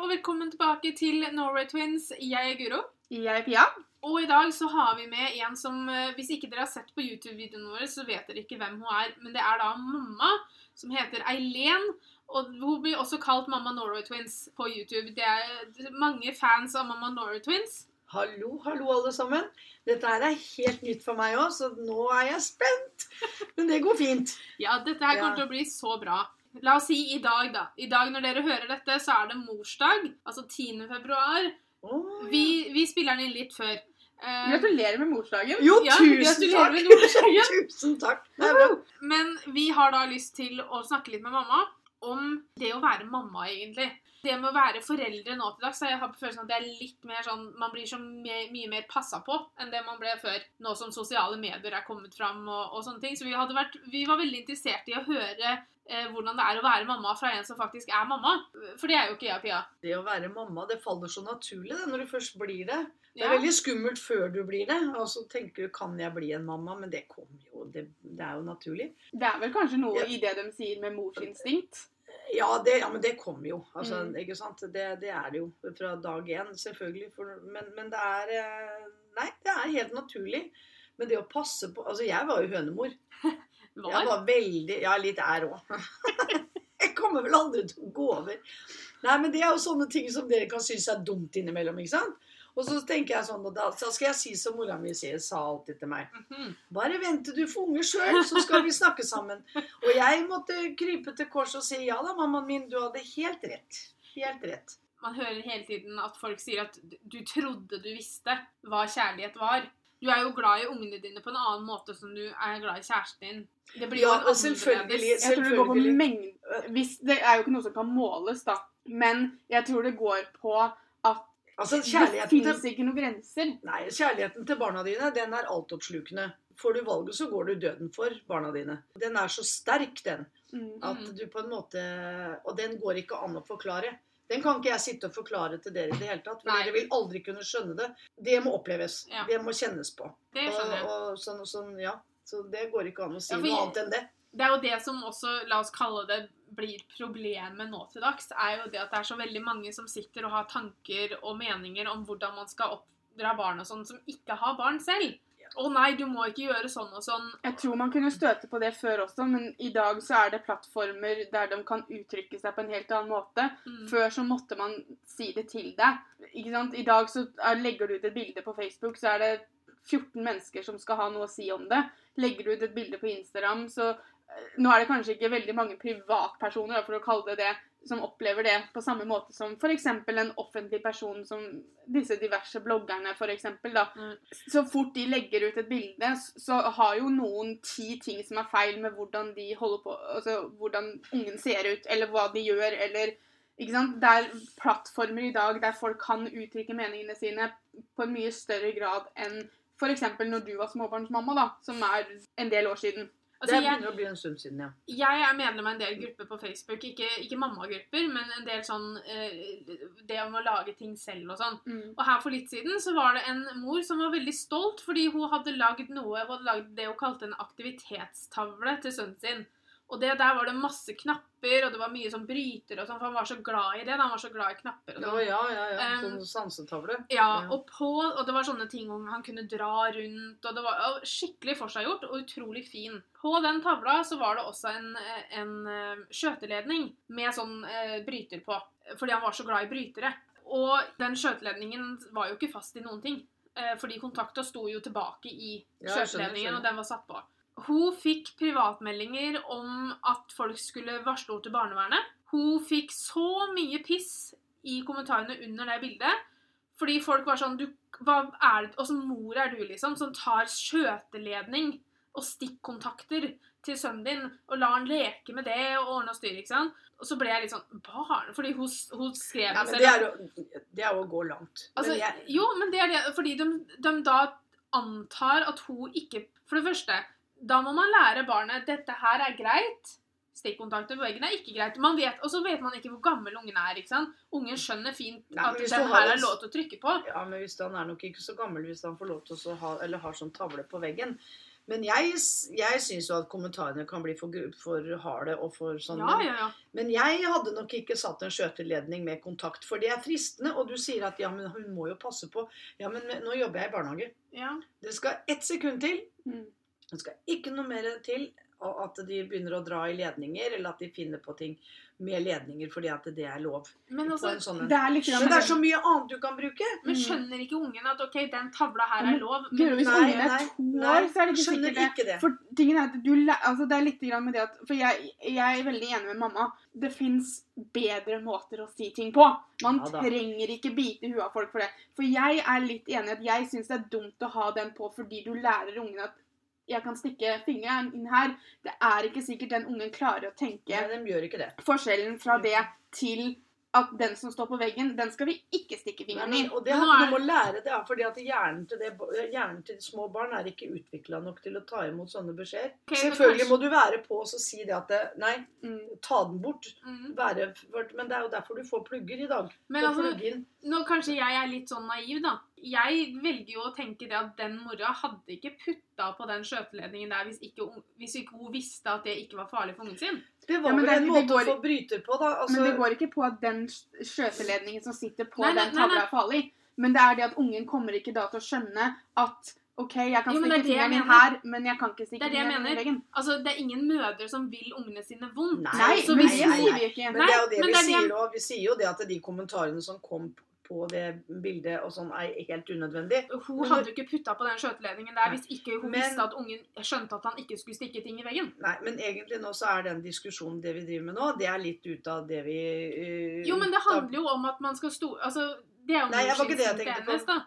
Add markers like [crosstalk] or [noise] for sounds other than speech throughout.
og velkommen tilbake til Norway Twins. Jeg er Guro. Jeg er Pia. Og i dag så har vi med en som eh, Hvis ikke dere har sett på YouTube-videoene våre, så vet dere ikke hvem hun er. Men det er da mamma, som heter Eileen. Og hun blir også kalt Mamma Norway Twins på YouTube. Det er mange fans av Mamma Norway Twins. Hallo, hallo alle sammen. Dette her er helt nytt for meg òg, så nå er jeg spent. Men det går fint. Ja, dette her kommer Ja. til å bli så bra. La oss si i dag, da. I dag når dere hører dette, så er det morsdag. Altså 10. februar. Oh. Vi, vi spiller den inn litt før. Uh, Gratulerer med morsdagen. Jo, Ja, tusen takk! med [laughs] tusen takk. Det er bra. Men vi har da lyst til å snakke litt med mamma om det å være mamma, egentlig. Det med å være foreldre nå til dags, så jeg har på følelsen at det er litt mer sånn Man blir så mye, mye mer passa på enn det man ble før, nå som sosiale medier er kommet fram og, og sånne ting. Så vi, hadde vært, vi var veldig interessert i å høre hvordan det er å være mamma fra en som faktisk er mamma. For det er jo ikke jeg, Pia. Det å være mamma, det faller så naturlig det, når du først blir det. Det Ja. er veldig skummelt før du blir det. Og så tenker du kan jeg bli en mamma, men det kommer jo, det, det er jo naturlig. Det er vel kanskje noe Ja. i det de sier med morsinstinkt. Ja, det, ja men det kommer jo. Altså, Mm. ikke sant? Det, det er det jo fra dag én, selvfølgelig. For, men, men det er eh, Nei, det er helt naturlig. Men det å passe på Altså, jeg var jo hønemor. Jeg Var. var veldig Ja, litt er òg. [laughs] Jeg kommer vel aldri til å gå over. Nei, men det er jo sånne ting som dere kan synes er dumt innimellom, ikke sant? Og så tenker jeg sånn, og da så skal jeg si som mora mi sier, sa alltid til meg. Mhm. Bare vent til du får unger sjøl, så skal vi snakke sammen. Og jeg måtte krype til kors og si ja da, mammaen min, du hadde helt rett. Helt rett. Man hører hele tiden at folk sier at du trodde du visste hva kjærlighet var. Du er jo glad i ungene dine på en annen måte som du er glad i kjæresten din. Det blir jo Ja, en og selvfølgelig. Jeg tror det går på mengde hvis, Det er jo ikke noe som kan måles, da. Men jeg tror det går på at Altså, det fins ikke noen grenser. nei, kjærligheten til barna dine, den er altoppslukende. Får du valget, så går du døden for barna dine. Den er så sterk, den. Mm. At du på en måte Og den går ikke an å forklare. Den kan ikke jeg sitte og forklare til dere i det hele tatt. For Nei. dere vil aldri kunne skjønne det. Det må oppleves. Ja. Det må kjennes på. Det skjønner jeg. Og, og sånn, og sånn, ja. Så det går ikke an å si Ja, noe annet enn det. Det er jo det som også, la oss kalle det, blir problemet nå til dags, er jo det at det er så veldig mange som sitter og har tanker og meninger om hvordan man skal oppdra barn og sånn, som ikke har barn selv. Å nei, du må ikke gjøre sånn og sånn. Jeg tror man kunne støte på det før også, men i dag så er det plattformer der de kan uttrykke seg på en helt annen måte. Mm. Før så måtte man si det til deg. Ikke sant? I dag så er, legger du ut et bilde på Facebook, så er det 14 mennesker som skal ha noe å si om det. Legger du ut et bilde på Instagram, så eh, Nå er det kanskje ikke veldig mange privatpersoner, for å kalle det det, som opplever det på samme måte som f.eks. en offentlig person som disse diverse bloggerne, f.eks. Mm. Så fort de legger ut et bilde, så har jo noen ti ting som er feil med hvordan de holder på, altså hvordan ungen ser ut, eller hva de gjør, eller ikke sant? Det er plattformer i dag der folk kan uttrykke meningene sine på en mye større grad enn f.eks. når du var småbarnsmamma, da, som er en del år siden. Altså, det jeg, begynner å bli en stund siden, ja. jeg er medlem av en del grupper på Facebook, ikke, ikke mammagrupper, men en del sånn eh, Det om å lage ting selv og sånn. Og her for litt siden så var det en mor som var veldig stolt fordi hun hadde lagd noe, hun hadde lagd det hun kalte en aktivitetstavle til sønnen sin. Og det, der var det masse knapper, og det var mye sånn bryter og sånn, for han var så glad i det. Han var så glad i knapper og Ja, sånn. ja, ja. ja. Um, Sånn sansetavle. Ja, Ja. og på, og det var sånne ting han kunne dra rundt, og det var og skikkelig forseggjort og utrolig fin. På den tavla så var det også en, en skjøteledning med sånn eh, bryter på, fordi han var så glad i brytere. Og den skjøteledningen var jo ikke fast i noen ting, eh, fordi kontakta sto jo tilbake i Ja, skjøteledningen, og den var satt på. Hun fikk privatmeldinger om at folk skulle varsle henne til barnevernet. Hun fikk så mye piss i kommentarene under det bildet. Fordi folk var sånn du, hva er det, Åssen mor er du, liksom, som tar skjøteledning og stikkontakter til sønnen din og lar han leke med det og ordne og styre? ikke sant? Og så ble jeg litt sånn Barn? Fordi hun, hun skrev Ja, det men selv. det er, jo, det er jo å gå langt. Altså, men jeg, Jo, men det er det fordi de, de da antar at hun ikke For det første, da må man lære barnet dette her er greit. Stikkontakter på veggen er ikke greit. Man vet, og så vet man ikke hvor gammel ungen er. ikke sant? Ungen skjønner fint Nei, at den her er lov til å trykke på. ja, men hvis Han er nok ikke så gammel hvis han får lov til å ha, eller har sånn tavle på veggen. Men jeg, jeg syns jo at kommentarene kan bli for, for harde og for sånn. Ja, ja, ja. Men jeg hadde nok ikke satt en skjøteledning med kontakt, for det er fristende. Og du sier at ja, men hun må jo passe på. Ja, men nå jobber jeg i barnehage. ja. Det skal ett sekund til. Mm. Det skal ikke noe mer til og at de begynner å dra i ledninger, eller at de finner på ting med ledninger fordi at det er lov. Men, altså, sånn en. Det er litt Men det er så mye annet du kan bruke. men Mm. skjønner ikke ungen at ok, den tavla her er lov? Men, hvis Nei, ungen er to nei, år, så er det ikke sikkert det. ikke det. For tingen er at du, altså det er litt grann med det at For jeg, jeg er veldig enig med mamma. Det fins bedre måter å si ting på. Man Ja trenger ikke bite huet av folk for det. For jeg er litt enig at jeg syns det er dumt å ha den på fordi du lærer ungen at jeg kan stikke fingeren inn her. Det er ikke sikkert den ungen klarer å tenke Nei, forskjellen fra det til at den som står på veggen, den skal vi ikke stikke fingeren i. og det handler om å lære det, fordi at hjernen til, det, hjernen til små barn er ikke utvikla nok til å ta imot sånne beskjeder. Okay, Selvfølgelig kanskje- må du være på og si det at det, Nei, Mm. ta den bort. mm. Være, men det er jo derfor du får plugger i dag. Men altså, nå kanskje jeg er litt sånn naiv, da. Jeg velger jo å tenke det at den mora hadde ikke putta på den skjøteledningen der hvis ikke, hvis ikke hun visste at det ikke var farlig for ungen sin. Det var Ja, vel det- en måte går- å få bryter på, da. Altså, Men det går ikke på at den skjøteledningen som sitter på Nei, nei, den tavla er farlig. Men det er det at ungen kommer ikke da til å skjønne at OK, jeg kan stikke fingeren inn her, men jeg kan ikke stikke er fingeren inn i veggen. Altså, Det er ingen mødre som vil ungene sine vondt. Nei, Nei, nei, nei. Men det er jo det vi er det- sier òg. Vi sier jo det at de kommentarene som kom på det bildet og sånn, er helt unødvendig. Hun hadde jo ikke putta på den skjøteledningen der hvis ikke hun Men- visste at ungen skjønte at han ikke skulle stikke ting i veggen. Nei, men egentlig nå så er den diskusjonen det vi driver med nå, det er litt ut av det vi uh, Jo, men det handler jo om at man skal stå Altså, det er jo Nei, jeg var ikke det jeg tenkte på. da.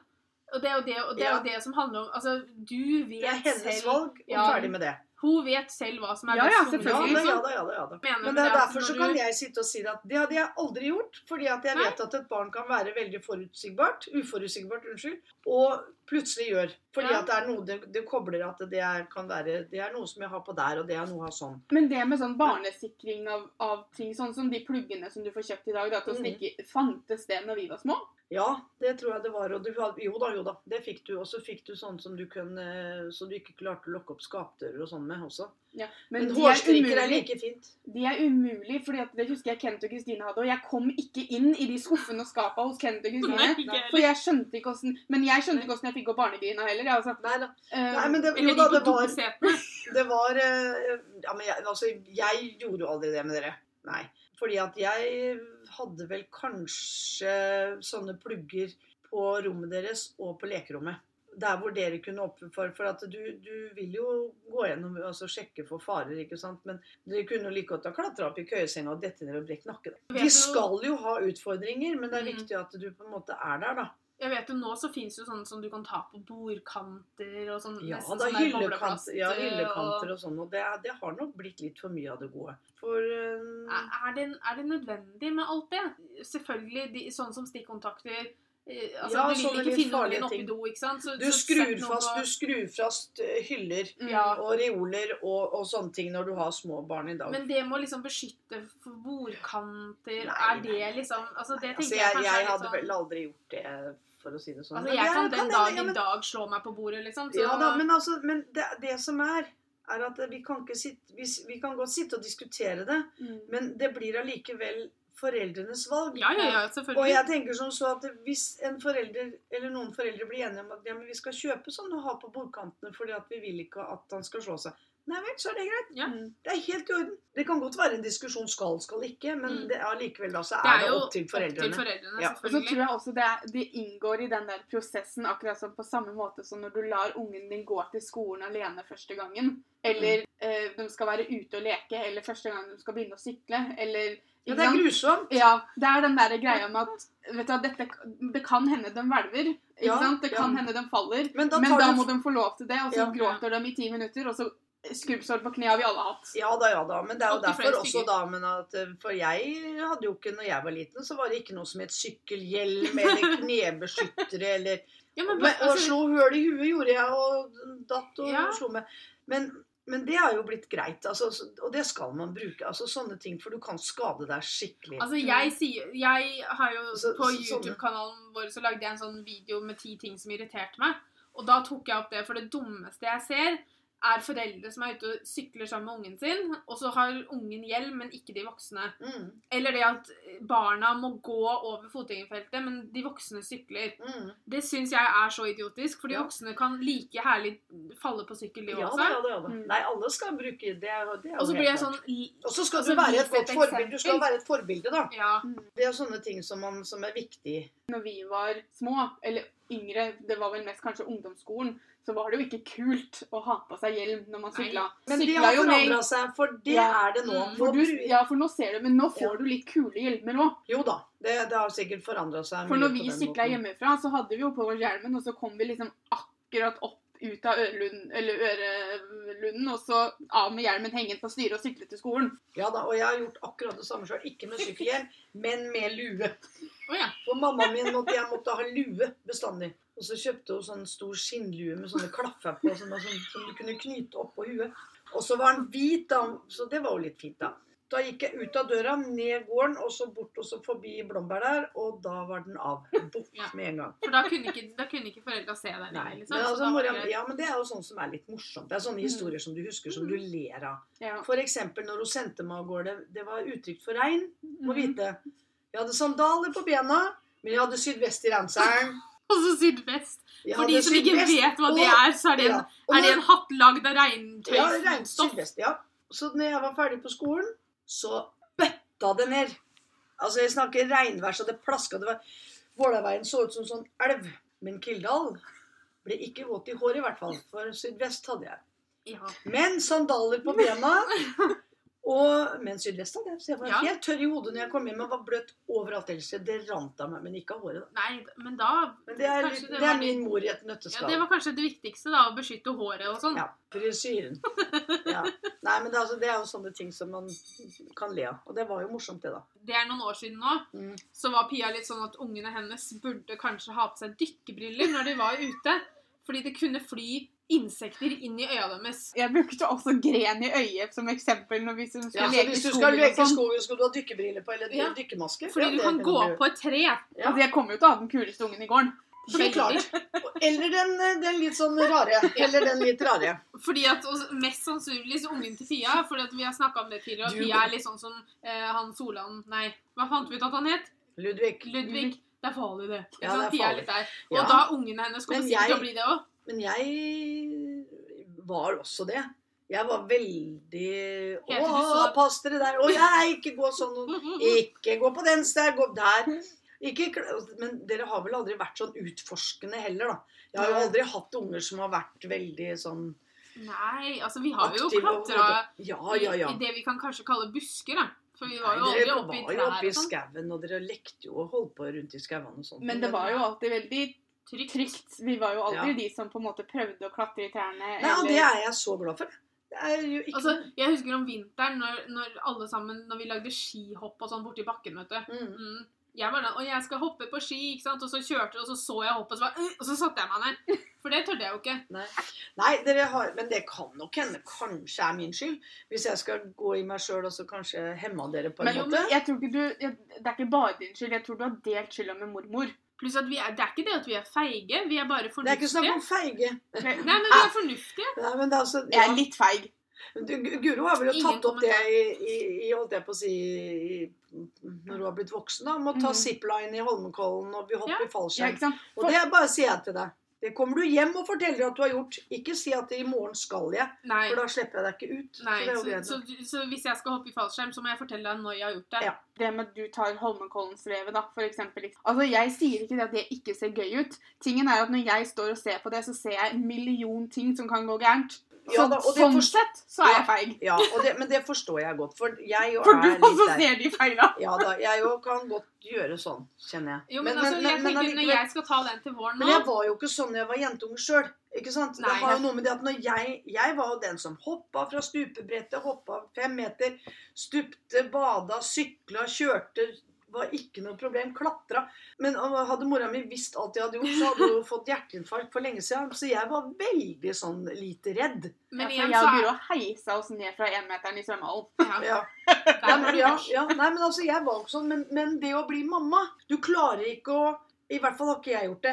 Og det er jo det, og det, er Ja. det som handler om Altså, du vet Det er hennes selv valg, og Ja. ferdig med det. Hun vet selv hva som er best ja, Ja selvfølgelig. ja da, ja da. Ja, da. Men det er derfor så kan jeg sitte og si det at det hadde jeg aldri gjort. Fordi at jeg Nei. vet at et barn kan være veldig forutsigbart, uforutsigbart, unnskyld, og plutselig gjør. Fordi Ja. at det er noe det, det kobler at det er, kan være Det er noe som jeg har på der, og det er noe av sånn. Men det med sånn barnesikring av, av ting, sånn som de pluggene som du får kjøpt i dag, da, til å Mhm. mm. Fantes det når vi var små? Ja, det tror jeg det var. Og du, jo da, jo da. Det fikk du. Og så fikk du sånn som du kunne Så du ikke klarte å lukke opp skapdører og sånn med også. Ja. Men, Men, er hårstrikker er like fint. De er umulig, for det husker jeg Kent og Kristine hadde. Og jeg kom ikke inn i de skuffene og skapa hos Kent og Kristine. For jeg skjønte ikke hvordan Men jeg skjønte ikke hvordan jeg fikk opp barnegrina heller. Altså. Nei da. Eh, Nei, men det, jo da, det var. [laughs] Det var eh, Ja, men jeg, altså, jeg gjorde jo aldri det med dere. Nei. Fordi at jeg hadde vel kanskje sånne plugger på rommet deres og på lekerommet. Der hvor dere kunne åpne for For at du, du vil jo gå gjennom altså sjekke for farer, ikke sant. Men dere kunne jo like godt ha klatra opp i køyesenga og dette ned og brekt nakken. De skal jo ha utfordringer, men det er Mm. viktig at du på en måte er der, da. Jeg vet jo Nå så fins jo sånne som du kan ta på bordkanter og sånn. Ja, nesten da hyllekanter, ja, hyllekanter og sånn. Og det, det har nok blitt litt for mye av det gode. For uh... Er det, er det nødvendig med alt det? Selvfølgelig, de, sånn som stikkontakter altså, Ja, Du vil ikke finne ungen oppi do, ikke sant? Så, Du så skrur fast, på- du skrur fast eh, hyller mm. Ja. og reoler og, og sånne ting når du har små barn i dag. Men det må liksom beskytte for bordkanter Nei, Er det liksom Altså, det nei, altså, jeg, jeg, kanskje jeg hadde sånn vel aldri gjort det, for å si det sånn. Altså, jeg kan den dagen dag i dag slå meg på bordet, liksom. Så, Ja da, men, altså, men det, det som er, er at vi kan, ikke sitte, vi, vi kan godt sitte og diskutere det, Mm. men det blir allikevel foreldrenes valg. ja, ja, ja, Og jeg tenker som så at hvis en forelder, eller noen foreldre blir enige om at ja, men vi skal kjøpe sånn og ha på bordkantene fordi at vi vil ikke at han skal slå seg, nei vel, så er det greit. Ja. Mm. Det er helt i orden. Det kan godt være en diskusjon skal, skal ikke, men Mm. det er likevel da så Det er er det opp til foreldrene. foreldrene Ja. Og så tror jeg også det, er, det inngår i den der prosessen akkurat som på samme måte som når du lar ungen din gå til skolen alene første gangen. Eller eh, de skal være ute og leke, eller første gang de skal begynne å sykle. Eller Ja, det er grusomt. Ja, det er den der greia med at vet du, dette, det kan hende de hvelver. Ikke Ja, sant? Det kan ja. hende de faller. Men da Men da må de få lov til det, og så Ja. gråter de i ti minutter, og så skrubbsår på kne har vi alle hatt. Ja da, ja da. Men det er jo derfor også da men at, eh, For jeg hadde jo ikke, når jeg var liten, så var det ikke noe som het sykkelhjelm eller [laughs] knebeskyttere eller Ja, men, men, Og Å slo høl i huet gjorde jeg, og datt og slo meg. Men, men det er jo blitt greit, altså, og det skal man bruke. altså Sånne ting, for du kan skade deg skikkelig. altså, jeg sier Jeg har jo Så- På YouTube-kanalen vår så lagde jeg en sånn video med ti ting som irriterte meg. Og da tok jeg opp det, for det dummeste jeg ser, er foreldre som er ute og sykler sammen med ungen sin, og så har ungen hjelm, men ikke de voksne. Mm, Eller det at barna må gå over fotgjengerfeltet, men de voksne sykler. mm. Det syns jeg er så idiotisk, for de Ja. voksne kan like herlig falle på sykkel, de Ja også. ja det Ja, det. Mm. Nei, alle skal bruke det. det er Og så blir jeg sånn Og så skal altså, du være et godt forbilde. Du skal være et forbilde, da. Ja. Det er sånne ting som, man, som er viktig. Når vi var små, eller yngre, det var vel mest kanskje ungdomsskolen, så var det jo ikke kult å ha på seg hjelm når man sykla. Men Sykla har forandra seg, for det Ja. er det nå. Mm. For, du, ja, for nå ser du, men nå får Ja. du litt kule hjelmer òg. Jo da, det, det har sikkert forandra seg. For mye når vi sykla hjemmefra, så hadde vi jo på oss hjelmen, og så kom vi liksom akkurat opp ut av ørelunden, og så av med hjelmen hengende på styret og sykle til skolen. Ja da, og jeg har gjort akkurat det samme sjøl. Ikke med sykkelhjelm, men med lue. Oh, ja. For mammaen min måtte jeg måtte ha lue bestandig. Og så kjøpte hun sånn stor skinnlue med sånne klaffer på som, sånn, som du kunne knyte oppå huet. Og så var den hvit, da, så det var jo litt fint, da. Da gikk jeg ut av døra, ned gården, og så bort og så forbi blåbær der, og da var den av. Bort Ja. med en gang. For da kunne ikke, da kunne ikke foreldra se deg Nei, liksom. men, Så altså, mora, ja, men det er jo sånn som er litt morsomt. Det er sånne Mm. historier som du husker, som du ler av. Ja. Eksempel når hun sendte meg av gårde, det var utrygt for regn, må Mhm. vite. Jeg hadde sandaler på bena, men jeg hadde sydvest i ranselen. Og [laughs] så sydvest. Ja, For de som ikke vet hva det er, så er det en, ja, er det en hatt lagd av Ja, regntøystoff. regnsydvest, ja. Så når jeg var ferdig på skolen, så bøtta det ned. Altså, jeg snakker regnvær, så det plaska. Det var Vålaveien så ut som sånn elv. Men Kildal ble ikke våt i håret, i hvert fall. For sydvest hadde jeg. Ja. Men sandaler på bena. [laughs] Og med en sydvest jeg. Var Ja. helt tørr i hodet når jeg kom hjem. Og var bløt overalt ellers. Det rant av meg, men ikke av håret. da. Nei, men da Men det er, det det er min mor i et ja. Det var kanskje det viktigste, da. Å beskytte håret og sånn. Ja, frisyren. [laughs] Ja. Nei, men det, altså, det er jo sånne ting som man kan le av. Og det var jo morsomt, det, da. Det er noen år siden nå. Mm. Så var Pia litt sånn at ungene hennes burde kanskje ha på seg dykkebriller når de var ute. Fordi det kunne fly insekter inn i øya deres. Jeg brukte også gren i øyet som eksempel når vi skulle Ja, leke hvis du skogen. skal leke i sånn. skogen, skal du ha dykkebriller på eller Ja. dykkermaske. Fordi Ja, du kan gå på et tre. Ja. Altså, jeg kommer jo til å ha den kuleste ungen i gården. Fordi, klart. Eller den, den litt sånn rare. Eller den litt rare. Fordi at, Mest sannsynlig så ungen til Fia, fordi vi har snakka om det tidligere, Og Fia er litt sånn som eh, han Solan Nei, hva fant vi ut at han het? Ludvig. Ludvig. Det er farlig, det. Ja, det er er farlig. litt der. Ja. Da ungene hennes kommer sikkert til å bli det òg. Men jeg var også det. Jeg var veldig Å, pass dere der. Å, jeg, ikke gå sånn. Ikke gå på den der, gå der. Ikke, men dere har vel aldri vært sånn utforskende heller, da. Jeg har jo aldri hatt unger som har vært veldig sånn Nei, altså vi har jo klatra Ja, ja, ja. i, det vi kan kanskje kalle busker, da. For vi var jo Nei, aldri oppi oppe i var jo trær oppe i sånn. skauen, og dere lekte jo og holdt på rundt i skauene og sånn. Men det var jo alltid veldig Trygt. trygt. Vi var jo aldri Ja. de som på en måte prøvde å klatre i trærne. Nei, og det er jeg så glad for. Det er jo ikke Altså, jeg husker om vinteren når, når alle sammen Når vi lagde skihopp og sånn borti bakken, vet du. mm. Mm. Jeg var den, og jeg skal hoppe på ski, ikke sant? Og så kjørte og så så jeg hoppet, og så, bare, «Øh», og så satte jeg meg ned. For det tørde jeg jo ikke. [laughs] Nei, dere har, men det kan nok hende kanskje er min skyld. Hvis jeg skal gå i meg sjøl og så kanskje hemma dere på en Men jo, måte. jeg tror ikke du jeg, Det er ikke bare din skyld. Jeg tror du har delt skylda med mormor. Pluss at vi er, det er ikke det at vi er feige, vi er bare fornuftige. Det er ikke snakk om feige. Nei, men vi er fornuftige. Nei, men det er altså, Jeg er litt feig. Du, Guro har vel jo tatt opp det i, i, i holdt jeg på å si i, når hun har blitt voksen. da, å ta Mhm. zipline i Holmenkollen og bli hoppe Ja. i Ja, fallskjerm. Ja? Og det bare sier jeg til deg. Det kommer du hjem og forteller at du har gjort. Ikke si at i morgen skal jeg, Nei. for da slipper jeg deg ikke ut. Nei, så så, så, så hvis jeg skal hoppe i fallskjerm, så må jeg fortelle deg når jeg har gjort det. Ja. Det med at du tar Holmenkollensvevet, da, for eksempel. Altså, jeg sier ikke det at det ikke ser gøy ut. Tingen er at når jeg står og ser på det, så ser jeg en million ting som kan gå gærent. Ja da, og det sånn sett så er jeg feig. Ja, og det, men det forstår jeg godt. For jeg jo For du er også litt der. ser de feila. Ja da, jeg jo kan godt gjøre sånn, kjenner jeg. Jo, men, altså, jeg tenker når jeg skal ta den til våren Men jeg var jo ikke sånn da jeg var jentunge sjøl. Ikke sant? Nei. det har jo noe med det at når jeg Jeg var jo den som hoppa fra stupebrettet, hoppa fem meter, stupte, bada, sykla, kjørte. Var ikke noe problem. Klatra. Men hadde mora mi visst alt jeg hadde gjort, så hadde hun [laughs] fått hjerteinfarkt for lenge siden. Så jeg var veldig sånn lite redd. Men Ja, for igjen jeg så og Guro heisa oss ned fra énmeteren i svømmehallen. ja, Ja. [laughs] Ja, men, ja, ja. Nei, men altså, jeg var ikke sånn. Men, men det å bli mamma Du klarer ikke å I hvert fall har ikke jeg gjort det.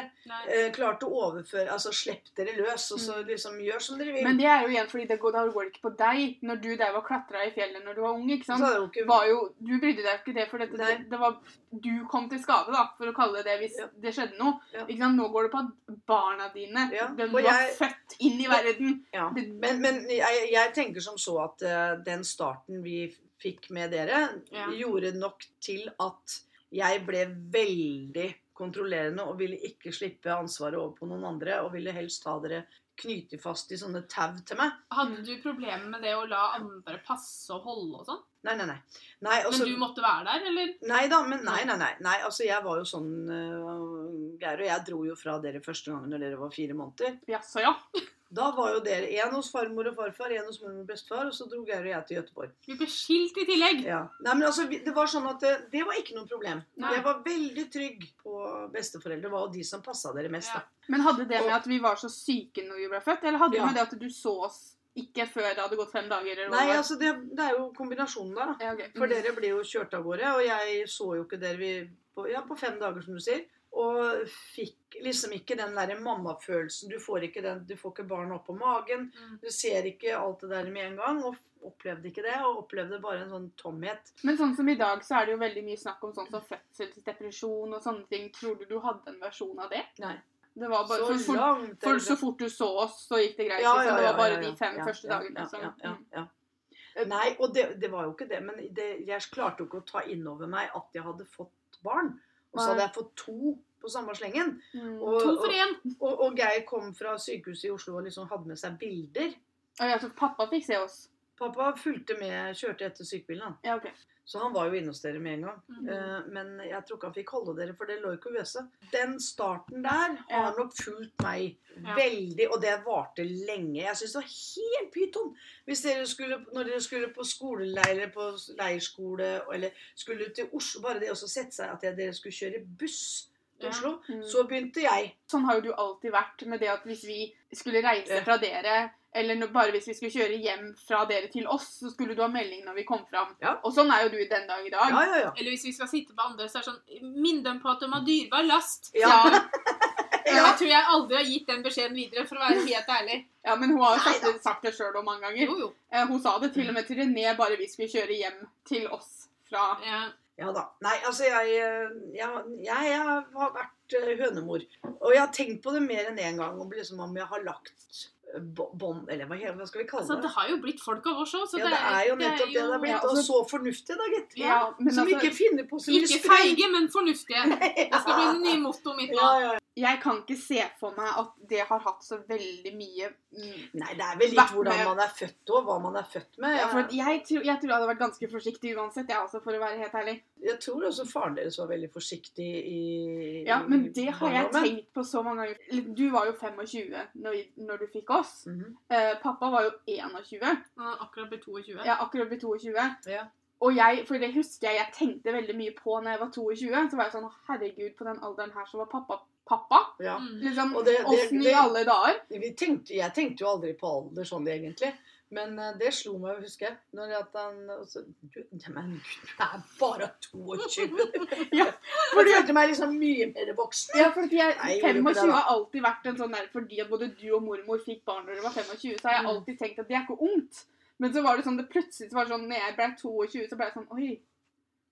Eh, klart å overføre Altså slipp dere løs, og så liksom gjør som dere vil. Men det er jo igjen fordi det går, down work på deg når du der var klatra i fjellet når du var ung. ikke sant? Så det jo ikke Var jo, du brydde deg ikke det, for dette, det, det var Du kom til skade, da, for å kalle det det, hvis Ja. det skjedde noe. Ja. Ikke sant? Nå går det på at barna dine Ja, den Du jeg- født inn i verden. Ja. Det- Men, men jeg, jeg tenker som så at uh, den starten vi fikk med dere, Ja. gjorde nok til at jeg ble veldig kontrollerende og ville ikke slippe ansvaret over på noen andre, og ville helst ha dere knyte fast i sånne tau til meg. Hadde du problemer med det å la andre passe og holde og sånn? Nei, nei, nei. nei altså, Men du måtte være der, eller? Nei da, men nei, nei, nei. nei altså, jeg var jo sånn uh, Geir og jeg dro jo fra dere første gangen når dere var fire måneder. Jaså, ja. Da var jo dere en hos farmor og farfar, en hos mormor og bestefar, og så dro Geir og jeg til Gøteborg. Vi ble skilt i tillegg. Ja. Nei, men altså, det var sånn at det, det var ikke noe problem. Nei. Jeg var veldig trygg på besteforeldre. Var jo de som passa dere mest. Ja. da. Men hadde det med at vi var så syke når vi ble født, eller hadde det Ja. med det at du så oss ikke før det hadde gått fem dager? Eller Nei, altså, det, det er jo kombinasjonen der, da. Ja, okay. For Mm. dere ble jo kjørt av gårde, og jeg så jo ikke dere vi, på, ja, på fem dager, som du sier. Og fikk liksom ikke den derre mammafølelsen. Du får ikke den, du får ikke barna opp på magen. Mm. Du ser ikke alt det der med en gang, og opplevde ikke det. Og opplevde bare en sånn tomhet. Men sånn som i dag, så er det jo veldig mye snakk om sånn som fødselsdepresjon og sånne ting. Tror du du hadde en versjon av det? Nei. Det var bare, Så for, langt for så fort du så oss, så gikk det greit. Ja, ja, ja, det var bare de fem første dagene. ja, ja, ja, mm. Nei, og det, det var jo ikke det. Men det, jeg klarte jo ikke å ta inn over meg at jeg hadde fått barn. Og så hadde jeg fått to på samme slengen. Mm. Og, To for én. og, og Geir kom fra sykehuset i Oslo og liksom hadde med seg bilder. Og ja, så pappa fikk se oss. Pappa fulgte med, kjørte etter sykebilen. Ja, ok. Så han var jo inne hos dere med en gang. Mm Eh, men jeg tror ikke han fikk holde dere, for det lå ikke uøse. Den starten der Ja. har nok fulgt meg Ja. veldig, og det varte lenge. Jeg syns det var helt pyton hvis dere skulle, når dere skulle på skoleleir eller på leirskole, eller skulle til Oslo Bare det å så sette seg at dere skulle kjøre buss til Ja. Oslo, Mm. så begynte jeg. Sånn har jo du alltid vært med det at hvis vi skulle reise fra dere, eller når, bare hvis vi skulle kjøre hjem fra dere til oss, så skulle du ha melding når vi kom fram. Ja. Og sånn er jo du den dag i dag. Ja, ja, ja. Eller hvis vi skal sitte på andre, så er det sånn Minn dem på at de har dyrebar last. Ja. Ja. [laughs] Jeg tror jeg aldri har gitt den beskjeden videre, for å være helt ærlig. Ja, men hun har jo sagt, det- sagt det sjøl mange ganger. Jo, jo. Eh, Hun sa det til og med til René bare vi skulle kjøre hjem til oss fra Ja. Ja da. Nei, altså jeg, jeg, jeg, jeg har vært eh, hønemor. Og jeg har tenkt på det mer enn én gang. Om, liksom, om jeg har lagt eh, bånd Eller hva, skal vi kalle det? Altså, det? har jo blitt folk av oss òg, så ja, det er jo nettopp det det har blitt. Ja, Og altså- så fornuftige, da, gitt. Ja, Som altså- ikke finner på så mye Ikke feige, men fornuftige. [laughs] Det skal bli det nye mottoet mitt nå. Ja, ja. Jeg kan ikke se for meg at det har hatt så veldig mye mm, Nei, det er vel litt hvordan med- man er født og hva man er født med. ja, for jeg, tror, jeg tror jeg hadde vært ganske forsiktig uansett, jeg også, for å være helt ærlig. Jeg tror også faren deres var veldig forsiktig i Ja, men det har jeg tenkt på så mange ganger. Du var jo 25 når, når du fikk oss. Mhm. Eh, pappa var jo 21. Ja, akkurat blitt 22. Jeg er akkurat blitt 22. Ja. Og jeg, for det husker jeg jeg tenkte veldig mye på når jeg var 22. Så var jeg sånn Herregud, på den alderen her så var pappa pappa. Ja. Mm. Liksom, Og det- det- Åssen i det- alle dager? Vi tenkte, jeg tenkte jo aldri på alder sånn egentlig. Men eh, det slo meg, husker jeg. Når at han også, du, Men gud, det er bare 22! [laughs] Ja, For du følte meg liksom mye mer voksen. Ja, for jeg, Nei, jeg gjorde ikke 25 det, har alltid vært en sånn der Fordi at både du og mormor fikk barn når dere var 25, så har jeg Mm. alltid tenkt at det er ikke ungt. Men så var det sånn, det plutselig så var det sånn, når jeg ble 22, så ble jeg sånn Oi,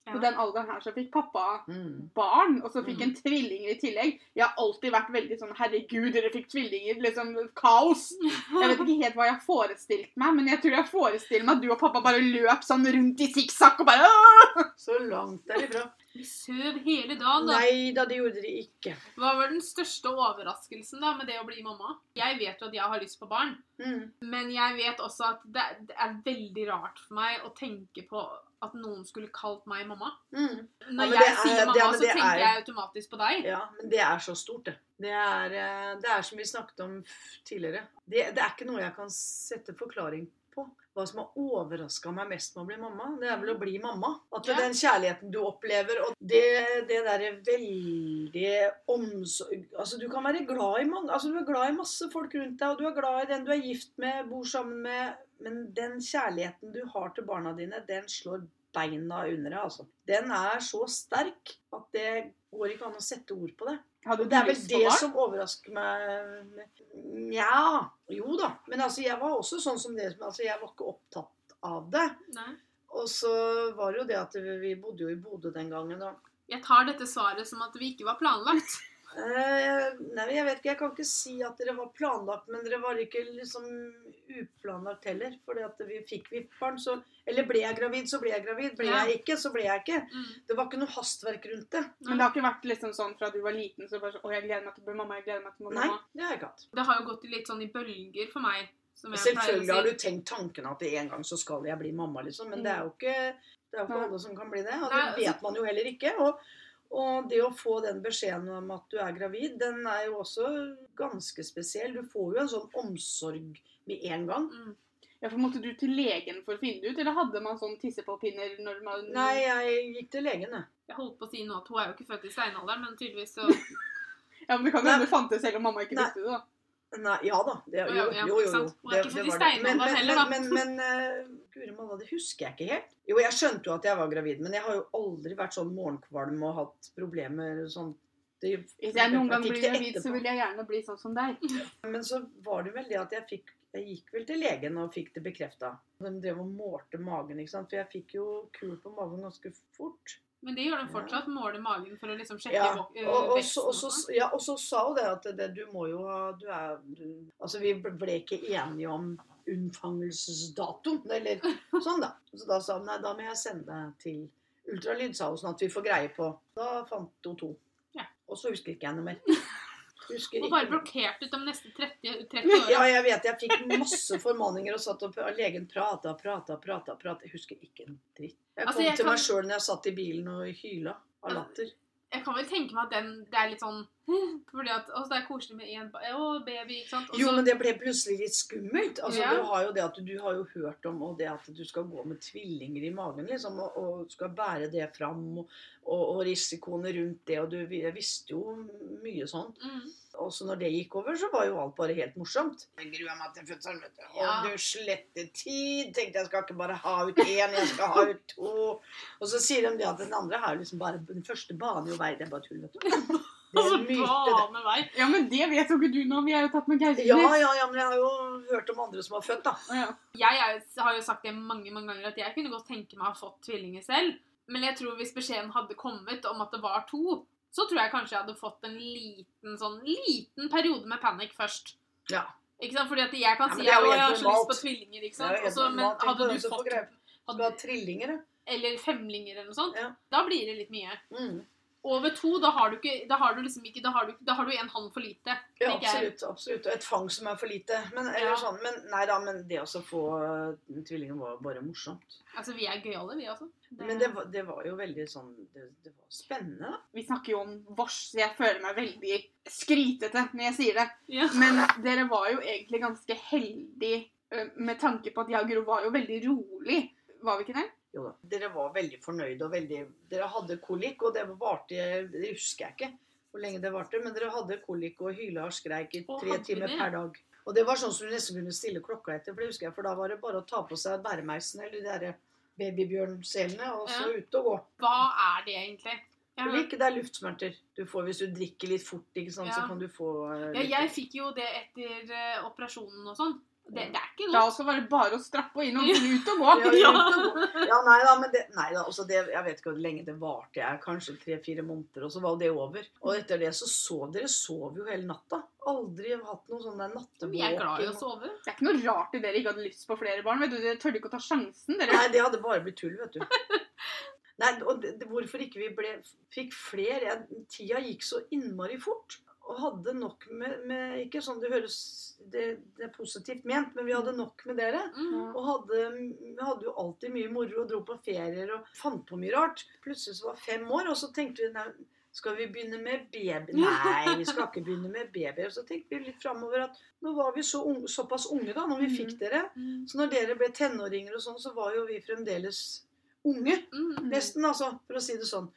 Ja. den alderen her så fikk pappa Mm. barn, og så fikk Mm. en tvillinger i tillegg. Jeg har alltid vært veldig sånn Herregud, dere fikk tvillinger. Liksom kaos. Jeg vet ikke helt hva jeg har forestilt meg, men jeg tror jeg forestiller meg at du og pappa bare løp sånn rundt i sikksakk og bare «Åh!» Så langt derifra. Vi søv hele dagen, da. Nei da, det gjorde de ikke. Hva var den største overraskelsen da med det å bli mamma? Jeg vet jo at jeg har lyst på barn, Mm. men jeg vet også at det, det er veldig rart for meg å tenke på at noen skulle kalt meg mamma. Mm. Når ja, jeg er- sier mamma, men så tenker er- jeg automatisk på deg. Ja, men det er så stort, det. Det er, eh, det er som vi snakket om tidligere. Det, det er ikke noe jeg kan sette forklaring på. Hva som har overraska meg mest med å bli mamma, det er vel å bli mamma. At Ja. den kjærligheten du opplever, og det, det derre veldig omsorg Altså, du kan være glad i mange Altså, du er glad i masse folk rundt deg, og du er glad i den du er gift med, bor sammen med, men den kjærligheten du har til barna dine, den slår beina under deg, altså. Den er så sterk at det går ikke an å sette ord på det. Hadde det er vel det som overrasker meg Nja, jo da. Men altså, jeg var også sånn som det. Altså, jeg var ikke opptatt av det. Nei. Og så var det jo det at vi bodde jo i Bodø den gangen. Og, Jeg tar dette svaret som at vi ikke var planlagt. Eh, nei, jeg vet ikke, jeg kan ikke si at dere var planlagt, men dere var ikke liksom uplanlagt heller. Fordi at vi fikk vi barn, så Eller ble jeg gravid, så ble jeg gravid. Ble Ja. jeg ikke, så ble jeg ikke. Mm. Det var ikke noe hastverk rundt det. Men det har ikke vært liksom sånn fra du var liten, så bare sånn Å, jeg gleder meg til å bli mamma, jeg gleder meg til å bli Nei, det har jeg ikke hatt. Det har jo gått litt sånn i bølger for meg. Selvfølgelig har du tenkt tanken at en gang så skal jeg bli mamma, liksom. Men Mm. det er jo ikke, det er jo ikke alle som kan bli det. Og det vet man jo heller ikke. Og, og det å få den beskjeden om at du er gravid, den er jo også ganske spesiell. Du får jo en sånn omsorg med en gang. Mm. Ja, for Måtte du til legen for å finne det ut, eller hadde man sånn tissepåpinner når man Nei, jeg gikk til legen, jeg. Jeg holdt på å si nå at hun er jo ikke født i steinalderen, men tydeligvis så [laughs] Ja, men Det kan Nei. hende det fantes selv om mamma ikke visste det. da. Nei, ja da. Det, jo, jo, jo. jo. Hun er Det- ikke født i. Men, steinalderen men, heller, da. men, men, uh, Guri malla, det husker jeg ikke helt. Jo, jeg skjønte jo at jeg var gravid, men jeg har jo aldri vært sånn morgenkvalm og hatt problemer sånn det, Hvis jeg noen gang blir gravid, så vil jeg gjerne bli sånn som deg. Men så var det vel det at jeg fikk Jeg gikk vel til legen og fikk det bekrefta. De drev og målte magen, ikke sant. For jeg fikk jo kul på magen ganske fort. Men det gjør de fortsatt. Måler magen for å liksom sjekke Ja, vok- og, og, så, veksten og, og så, sånn. ja, og så sa hun det at det, du må jo ha du er, du, Altså, vi ble ikke enige om unnfangelsesdatoen, eller [laughs] sånn, da. Så da sa hun nei, da må jeg sende deg til ultralyd, sa hun, sånn at vi får greie på. Da fant hun to. Ja. Og så husker ikke jeg noe mer. [laughs] Husker Og bare blokkert ut de neste 30, 30 åra. Ja, jeg vet. Jeg fikk masse formaninger og satt og legen prata, prata, prata. prata. Jeg husker ikke en dritt. Jeg Altså, kom jeg til kan- meg sjøl når jeg satt i bilen og hyla av latter. Jeg kan vel tenke meg at den, det er litt sånn Fordi at altså, det er koselig med én baby, ikke sant. Også, Jo, men det ble plutselig litt skummelt. Altså, Ja. Du har jo det at du, du har jo hørt om og det at du skal gå med tvillinger i magen, liksom, og, og skal bære det fram, og, og, og risikoene rundt det, og du jeg visste jo mye sånn. mm. Og så når det gikk over, så var jo alt bare helt morsomt. Jeg gruer meg til fødselen, vet du. Ja. Og du slette tid. Tenkte jeg skal ikke bare ha ut én, jeg skal ha ut to. Og så sier de det at den andre har liksom bare Den første baner jo vei. Det er bare tull, vet du. [laughs] Altså, myte, vei. Ja, men det vet jo ikke du nå. Vi er jo tatt med Ja, ja, ja, men jeg har jo hørt om andre som har født, da. Ja. Jeg er, har jo sagt det mange mange ganger at jeg kunne godt tenke meg å ha fått tvillinger selv. Men jeg tror hvis beskjeden hadde kommet om at det var to, så tror jeg kanskje jeg hadde fått en liten sånn liten periode med panikk først. Ja. Ikke sant? Fordi at jeg kan Ja, si at jeg har så lyst på tvillinger, ikke sant? Også, men hadde du fått hadde, Skal ha trillinger. Eller femlinger eller noe sånt, Ja. da blir det litt mye. Mm. Over to, da har du ikke Da har du liksom ikke Da har du, da har du en hånd for lite. Ja, absolutt. absolutt. Og et fang som er for lite. Men, eller Ja. sånn, men nei da, men det å få tvillingen tvillinger var bare morsomt. Altså, vi er gøyale, vi også. Men det var, det var jo veldig sånn Det, det var spennende, da. Vi snakker jo om vårs, så jeg føler meg veldig skrytete når jeg sier det. ja. Men dere var jo egentlig ganske heldige med tanke på at jeg og Gro var jo veldig rolig. Var vi ikke det? Jo da. Dere var veldig fornøyde og veldig Dere hadde kolikk, og det varte Det husker jeg ikke hvor lenge det varte, men dere hadde kolikk og hyla og skreik i tre timer per dag. Og det var sånn som du nesten kunne stille klokka etter, for det husker jeg, for da var det bare å ta på seg bæremeisen eller de derre babybjørnselene og så Ja. ut og gå. Hva er det egentlig? Ja. Kolikk, det er luftsmerter. Du får hvis du drikker litt fort, ikke sant, så kan du få uh, Ja, jeg fikk jo det etter eh, operasjonen og sånn. Det, det er ikke Da godt. også var bare å strappe inn og [laughs] ut og gå. Ja, ut og gå. Ja, nei da, men det, nei da, altså det, jeg vet ikke hvor lenge det varte. Jeg, kanskje tre-fire måneder, og så var det over. Og etter det så sov dere sov jo hele natta. Aldri hatt noen sånn nattevåken. Vi er glad i å sove. Det er ikke noe rart at dere ikke hadde lyst på flere barn. vet du. Dere tørde ikke å ta sjansen. dere. Nei, det hadde bare blitt tull, vet du. Nei, og det, det, Hvorfor ikke vi ble, fikk flere? Tida gikk så innmari fort. Og hadde nok med, med Ikke sånn det høres det, det er positivt ment, men vi hadde nok med dere. Mm. Og hadde, vi hadde jo alltid mye moro og dro på ferier og fant på mye rart. Plutselig så var fem år, og så tenkte vi nei, skal vi begynne med baby? [laughs] Nei, vi skal ikke begynne med babyer. Så tenkte vi litt framover at nå var vi så unge, såpass unge da når vi fikk dere. Mm. Så når dere ble tenåringer og sånn, så var jo vi fremdeles unge. Mm. Nesten, altså, for å si det sånn.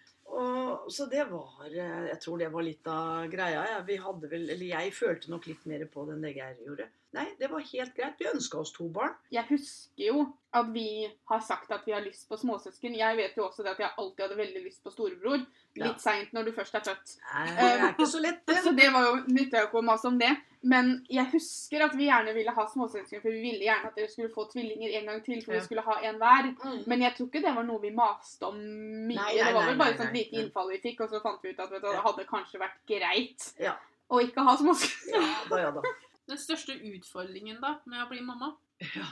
Så det var eh, Jeg tror det var litt av greia. Ja. Vi hadde vel, eller jeg følte nok litt mer på det enn det Geir gjorde. Nei, det var helt greit. Vi ønska oss to barn. Jeg husker jo at vi har sagt at vi har lyst på småsøsken. Jeg vet jo også det at jeg alltid hadde veldig lyst på storebror. Ja. Litt seint når du først er født. Nei, det er ikke så lett, det. Så det var jo, nytta jo ikke å mase om det. Men jeg husker at vi gjerne ville ha småsøsken, for vi ville gjerne at dere skulle få tvillinger en gang til, for Ja. vi skulle ha en hver. Mm. Men jeg tror ikke det var noe vi maste om mye. Nei, nei, det var vel bare et sånt lite innfall vi fikk, og så fant vi ut at vet du, det hadde kanskje vært greit Ja. å ikke ha småsøsken. Ja da, ja da. Den største utfordringen da med å bli mamma? Ja,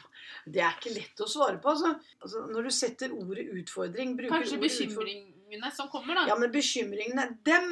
Det er ikke lett å svare på, altså. altså når du setter ordet utfordring Kanskje ordet bekymringene som kommer, da. Ja, men bekymringene Dem!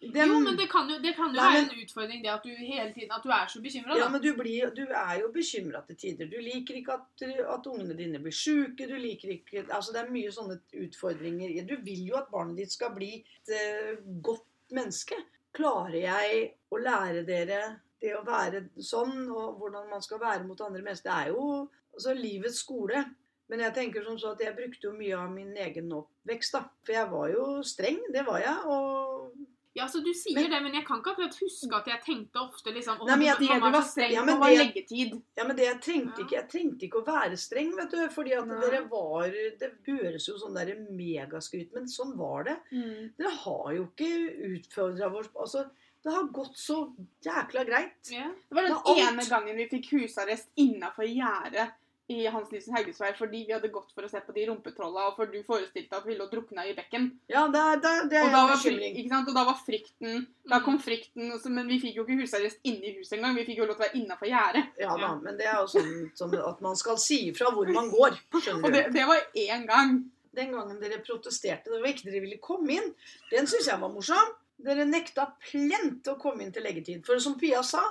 dem Jo, men det kan jo, det kan jo Nei, være men- en utfordring det at du hele tiden at du er så bekymra. Ja, men du, blir, du er jo bekymra til tider. Du liker ikke at, at ungene dine blir sjuke. Du liker ikke Altså, det er mye sånne utfordringer. Du vil jo at barnet ditt skal bli et uh, godt menneske. Klarer jeg å lære dere det å være sånn, og hvordan man skal være mot andre mennesker? Det er jo altså, livets skole. Men jeg tenker som så at jeg brukte jo mye av min egen oppvekst, da. For jeg var jo streng, det var jeg. Og Ja, så du sier Men- det, men jeg kan ikke akkurat huske at jeg tenkte ofte liksom Nei, jeg- mamma var streng Ja, men det- leggetid. Ja, men det jeg trengte Ja. ikke Jeg trengte ikke å være streng, vet du. Fordi at Nei. dere var Det høres jo sånn der megaskryt, men sånn var det. Mm. Dere har jo ikke utfordra vår Altså, det har gått så jækla greit. Ja. Det var den Det ene gangen vi fikk husarrest innafor gjerdet i Hans Nilsen Haugesvei fordi vi hadde gått for å se på de rumpetrolla, og for du forestilte at vi lå drukna i bekken. Ja, det det det er en var bekymring. ikke sant? og da var frykten Da Mm. kom frykten, også, men vi fikk jo ikke husarrest inne i huset engang. Vi fikk jo lov til å være innafor gjerdet. Ja da, Ja. men det er jo sånn, sånn at man skal si ifra hvor man går. Skjønner Og du? det, det var én gang. Den gangen dere protesterte, det var ikke dere ville komme inn, den syns jeg var morsom. Dere nekta plent å komme inn til leggetid. For som Pia sa,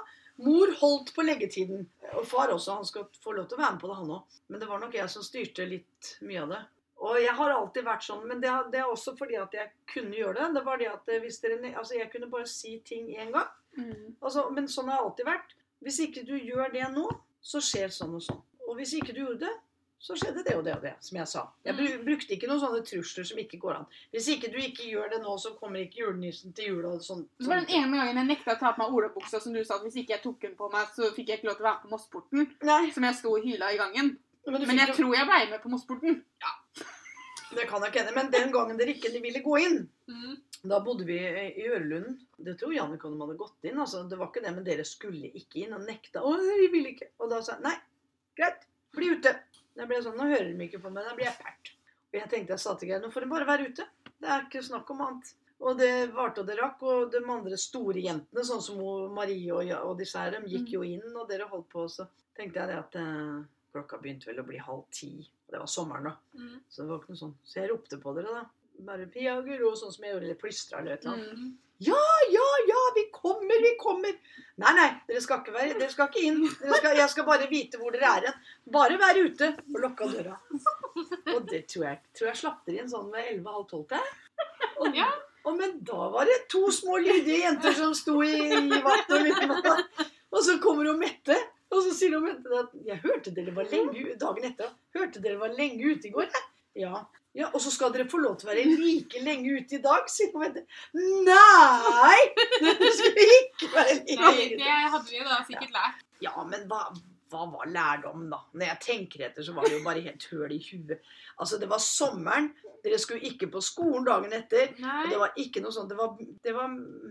mor holdt på leggetiden. Og far også, han skal få lov til å være med på det, han òg. Men det var nok jeg som styrte litt mye av det. Og jeg har alltid vært sånn, men det, det er også fordi at jeg kunne gjøre det. Det var det at eh, hvis dere, altså jeg kunne bare si ting én gang. Altså, men sånn har jeg alltid vært. Hvis ikke du gjør det nå, så skjer sånn og sånn. Og hvis ikke du gjorde det, så skjedde det og det og det, som jeg sa. Jeg brukte ikke noen sånne trusler som ikke går an. Hvis ikke du ikke gjør det nå, så kommer ikke julenissen til jul og sånn. Det var den ene gangen jeg nekta å ta på meg olabuksa, som du sa at hvis ikke jeg tok den på meg, så fikk jeg ikke lov til å være med på Mossporten. Som jeg sto og hyla i gangen. men, Men jeg jo- tror jeg ble med på Mossporten. Det kan jeg ikke hende. Men den gangen dere ikke ville gå inn, Mm. da bodde vi i Ørlund. Det tror Jannicke og de hadde gått inn. altså Det var ikke det, men dere skulle ikke inn og nekta. Å, vi ville ikke. Og da sa jeg nei, greit, bli ute. Jeg ble sånn, Nå hører de ikke på meg, da blir jeg pert. Og jeg tenkte jeg sa til Geir nå får de bare være ute. Det er ikke snakk om annet. Og det varte og det rakk. Og de andre store jentene, sånn som Marie og, og disse her, de gikk jo inn, og dere holdt på. Så tenkte jeg det at eh, klokka begynte vel å bli halv ti. Og det var sommeren, da. Mm. Så det var ikke noe sånn. Så jeg ropte på dere, da. Bare Pia og Guro, sånn som jeg gjorde, eller plystra eller et eller annet. Mm. Ja, ja, vi kommer, vi kommer. Nei, nei, dere skal ikke være, dere skal ikke inn. Skal, jeg skal bare vite hvor dere er hen. Bare være ute. Og lukka døra. Og det tror jeg, tror jeg slapp dere inn sånn ved 11.30-12. Og, og men da var det to små lydige jenter som sto i, i vakt. Og, liksom, og så kommer hun Mette. Og så sier hun Mette at jeg hørte dere var lenge dagen etter. Hørte dere var lenge ute i går? jeg?» Ja. Ja. Og så skal dere få lov til å være like lenge ute i dag, sier hun. Nei! [laughs] Dere skal ikke være like Nei, ute. det hadde vi da sikkert lært. Ja, men hva, hva var lærdommen, da? Når jeg tenker etter, så var det jo bare helt høl i huet. Altså, det var sommeren. Dere skulle ikke på skolen dagen etter. Og det var ikke noe sånt. Det var, det var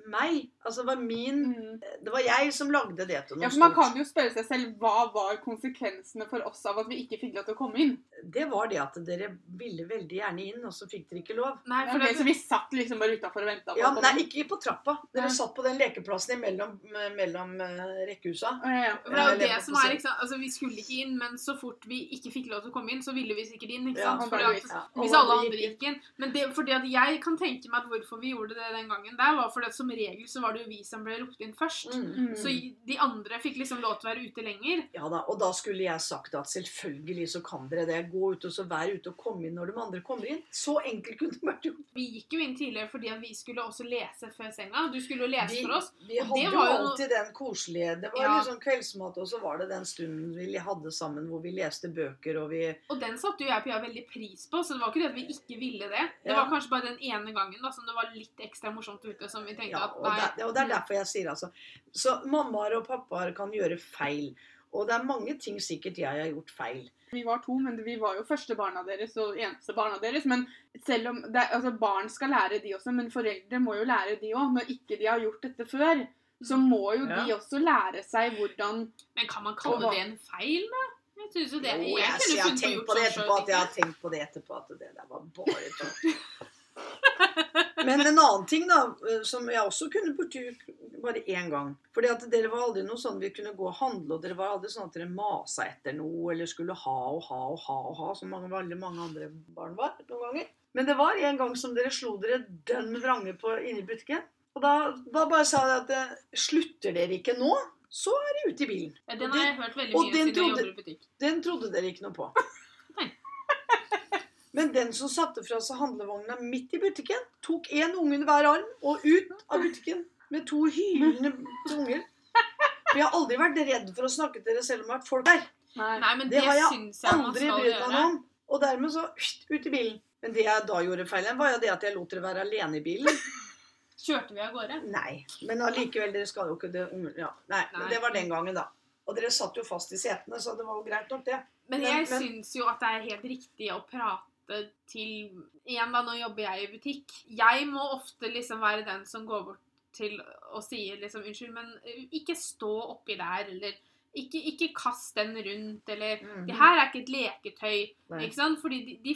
meg. Altså, det var min Mm. Det var jeg som lagde det til noe Ja, for Man stort. kan jo spørre seg selv hva var konsekvensene for oss av at vi ikke fikk lov til å komme inn. Det var det at dere ville veldig gjerne inn, og så fikk dere ikke lov. Nei, for det, så vi satt liksom bare utafor og venta på Ja, nei, ikke på trappa. Dere Nei. satt på den lekeplassen imellom mellom eh, rekkehusa. Ja, ja. det er jo det som er, liksom ikke? Altså, Vi skulle ikke inn, men så fort vi ikke fikk lov til å komme inn, så ville vi sikkert inn. ikke Ja. Fordi at, Ja. hvis alle andre gikk inn. Men det, fordi at jeg kan tenke meg at hvorfor vi gjorde det den gangen der, var fordi at som regel så var det jo vi som ble ropt inn først. Mm. Mm. Så de andre fikk liksom lov til å være ute lenger. Ja da, og da skulle jeg sagt at selvfølgelig så kan dere det. Gå ut og så vær ute og komme inn når de andre kommer inn. Så enkelt kunne det vært gjort. Vi gikk jo inn tidligere fordi at vi skulle også lese før senga. Du skulle jo lese Vi, for oss. vi Og hadde det jo var jo alltid den koselige Det var Ja. liksom kveldsmat, og så var det den stunden vi hadde sammen hvor vi leste bøker og vi Og den satte jo jeg og Pia veldig pris på, så det var ikke det at vi ikke ville det. Det Ja. var kanskje bare den ene gangen da, som det var litt ekstra morsomt ute, som vi tenkte Ja, at og nei. det, og det er derfor jeg sier altså Så mammaer og pappaer kan gjøre feil. Og det er mange ting sikkert jeg har gjort feil. Vi var to, men vi var jo første barna deres og eneste barna deres. Men selv om det, altså Barn skal lære, de også, men foreldre må jo lære, de òg. Når ikke de har gjort dette før, så må jo de også lære seg hvordan Men kan man kalle hva- det en feil, da? Jeg synes jo det. Jo, Jeg jeg, jeg har tenkt på det sånn etterpå at jeg har tenkt på det etterpå at det der var bare tull. [laughs] Men en annen ting da, eh, som jeg også kunne borti bare én gang. Fordi at dere var aldri noe sånn vi kunne gå og handle, og dere var aldri sånn at dere masa etter noe, eller skulle ha og ha og ha og ha, som mange, veldig mange andre barn var noen ganger. Men det var en gang som dere slo dere dønn vrange på inni butikken. Og da, da bare sa jeg at eh, slutter dere ikke nå, så er de ute i bilen. Ja, den har jeg hørt veldig og mye den siden jeg trodde- jobber i butikk. Den trodde dere ikke noe på. [laughs] Nei. [laughs] Men den som satte fra seg handlevogna midt i butikken, tok én unge under hver arm og ut av butikken med to hylende unger. For jeg har aldri vært redd for å snakke til dere selv om det har vært folk der. Nei. Det det, har jeg syns jeg Aldri brydd meg om. Og dermed så ut i bilen. Men det jeg da gjorde feil, var jo det at jeg lot dere være alene i bilen. Kjørte vi av gårde? Nei, men allikevel, dere skal jo ikke det ja. Nei, men det var den gangen, da. Og dere satt jo fast i setene, så det var jo greit nok, det. Men Men- jeg men- syns jo at det er helt riktig å prate til Igjen, da, nå jobber jeg i butikk. Jeg må ofte liksom være den som går bort til og sier liksom unnskyld, men eh, ikke stå oppi der, eller ikke, ikke kast den rundt, eller Mhm. Det her er ikke et leketøy, Nei. ikke sant? Fordi de, de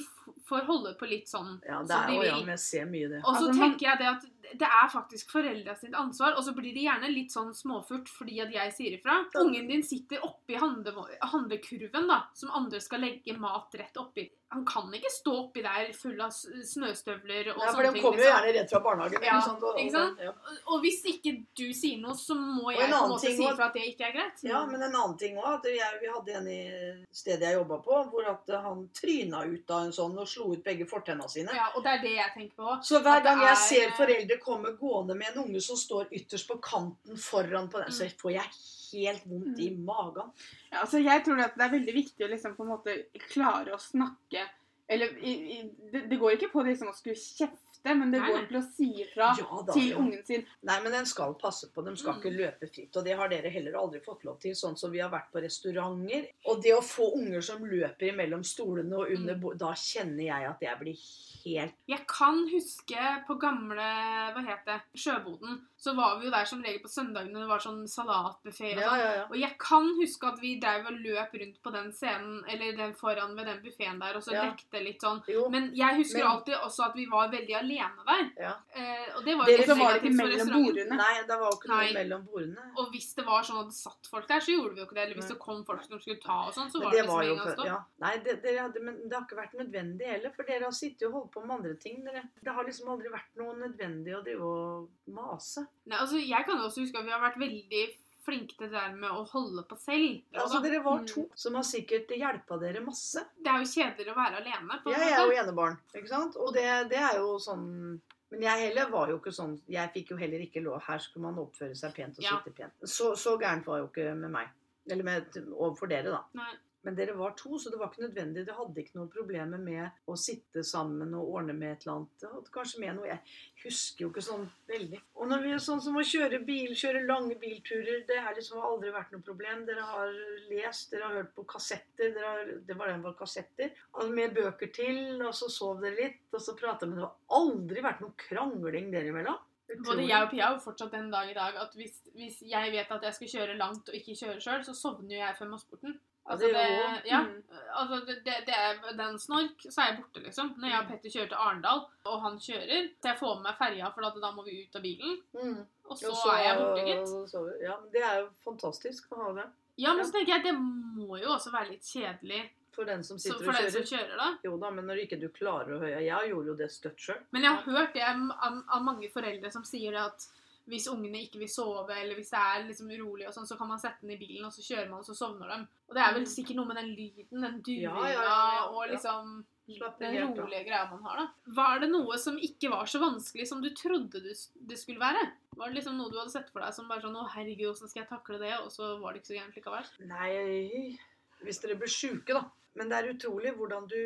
får holde på litt sånn Ja, det som er de jo, ja, vil. men jeg ser mye det. Og så Altså, tenker jeg det at det er faktisk foreldra sitt ansvar, og så blir det gjerne litt sånn småfurt fordi at jeg sier ifra. Ungen din sitter oppi handle, handlekurven, da, som andre skal legge mat rett oppi. Han kan ikke stå oppi der full av snøstøvler og Ja, for sånne de kommer jo liksom. gjerne rett fra barnehagen. Ja, sånt. Og, ikke sant? Ja. Og hvis ikke du sier noe, så må jeg på en måte si ifra at det ikke er greit. ja, men en annen ting òg. Vi hadde en i stedet jeg jobba på, hvor at han tryna ut av en sånn og slo ut begge fortenna sine. Ja, og det er det jeg tenker på. Så hver gang jeg er- ser foreldre komme gående med en unge som står ytterst på kanten foran på den, Mm. så får jeg helt vondt i magen. Ja, altså jeg tror at det er veldig viktig å liksom på en måte klare å snakke Eller i, i, det, det går ikke på liksom å skulle kjefte, men det Nei, går til å si ifra Ja til ungen sin. Nei, men den skal passe på. De skal Mm. ikke løpe fritt. Og det har dere heller aldri fått lov til, sånn som vi har vært på restauranter. Og det å få unger som løper imellom stolene og under Mm. da kjenner jeg at jeg blir helt Jeg kan huske på gamle hva het det, Sjøboden. Så var vi jo der som regel på søndagene. Det var sånn salatbuffé og Ja, sånn. ja, ja. Og jeg kan huske at vi drev og løp rundt på den scenen, eller den foran ved den buffeen der, og så Ja. Litt sånn. Jo, Men jeg husker Men- alltid også at vi var veldig alene der. ja. Eh, og det var Dere jo Så var det ikke mellom bordene. Nei, det var ikke noe Nei. mellom bordene. Og hvis det var sånn at det satt folk der, så gjorde vi jo ikke det. Eller hvis Nei. det kom folk som skulle ta og sånn, så var det det var liksom en gang stopp. ja. Nei, det, dere hadde, men det har ikke vært nødvendig heller, for dere har sittet og holdt på med andre ting. Dere. Det har liksom aldri vært noe nødvendig å drive og mase. Nei, altså, jeg kan også huske at vi har vært veldig flinke til det der med å holde på selv. Altså, Dere var Mm. to som har sikkert hjelpa dere masse. Det er jo kjedeligere å være alene. på Jeg er jo enebarn, ikke sant? Og det, det er jo sånn Men jeg heller var jo ikke sånn Jeg fikk jo heller ikke lov Her skulle man oppføre seg pent og Ja. sitte pent. Så, så gærent var jo ikke med meg. Eller med, overfor dere, da. Nei. Men dere var to, så det var ikke nødvendig. Dere hadde ikke noen problemer med å sitte sammen og ordne med et eller annet. Hadde kanskje med noe Jeg husker jo ikke sånn veldig. Og når vi er sånn som å kjøre bil, kjøre lange bilturer, det har liksom aldri vært noe problem. Dere har lest, dere har hørt på kassetter. Har, det var den var kassetter. Med bøker til, og så sov dere litt, og så prata Men det har aldri vært noe krangling dere imellom. Både jeg og Pia har fortsatt den dag i dag at hvis, hvis jeg vet at jeg skal kjøre langt og ikke kjøre sjøl, så sovner jo jeg før Massporten. Altså det ja, Mm. altså det, det, er den snork, så er jeg borte, liksom. Når jeg og Petter kjører til Arendal, og han kjører, så jeg får med meg ferja, for da må vi ut av bilen. Mm. Og så, Og er jeg borte, gitt. ja, det er jo fantastisk å ha det. Ja, men så tenker jeg det må jo også være litt kjedelig For den som så sitter og den som kjører. kjører, da. Jo da, men når ikke du klarer å høre Jeg gjorde jo det støtt sjøl. Men jeg har hørt det av, av mange foreldre som sier det at hvis ungene ikke vil sove, eller hvis det er liksom urolig, og sånn, så kan man sette den i bilen, og så kjører man, og så sovner de. Og det er vel sikkert noe med den lyden, den duringa, Ja, ja, ja, ja, og liksom den rolige greia man har, da. Var det noe som ikke var så vanskelig som du trodde det skulle være? Var det liksom noe du hadde sett for deg som bare sånn Å, herregud, åssen skal jeg takle det? Og så var det ikke så gærent likevel? Nei Hvis dere blir sjuke, da. Men det er utrolig hvordan du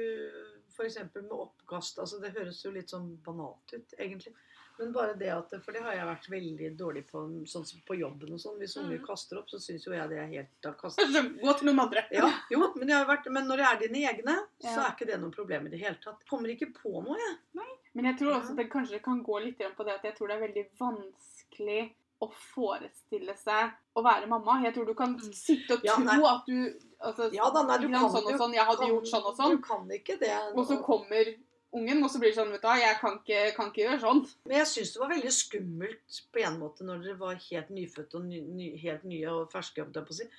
F.eks. med oppkast altså Det høres jo litt sånn banalt ut, egentlig. Men bare det at For det har jeg vært veldig dårlig på sånn som på jobben og sånn. Hvis unger Mm. kaster opp, så syns jo jeg det er helt [laughs] kaster Så Gå til noen andre. Ja, jo, men, jeg har vært, men når det er dine egne, så er ikke det noe problem i det hele tatt. Kommer ikke på noe, jeg. Nei. Men jeg tror også det kanskje kan gå litt igjen på det at jeg tror det er veldig vanskelig å forestille seg å være mamma. Jeg tror du kan Mm. sitte og Ja, tro at du altså, Ja da, nei, du kan sånn og sånn, Jeg hadde kan- gjort sånn og sånn. Du kan ikke det. Og så kommer ungen, og så blir det sånn Vet du hva, jeg kan ikke, kan ikke gjøre sånn. Men jeg syns det var veldig skummelt på en måte når dere var helt nyfødte og ny, ny, helt nye og ferske. holdt jeg på å si.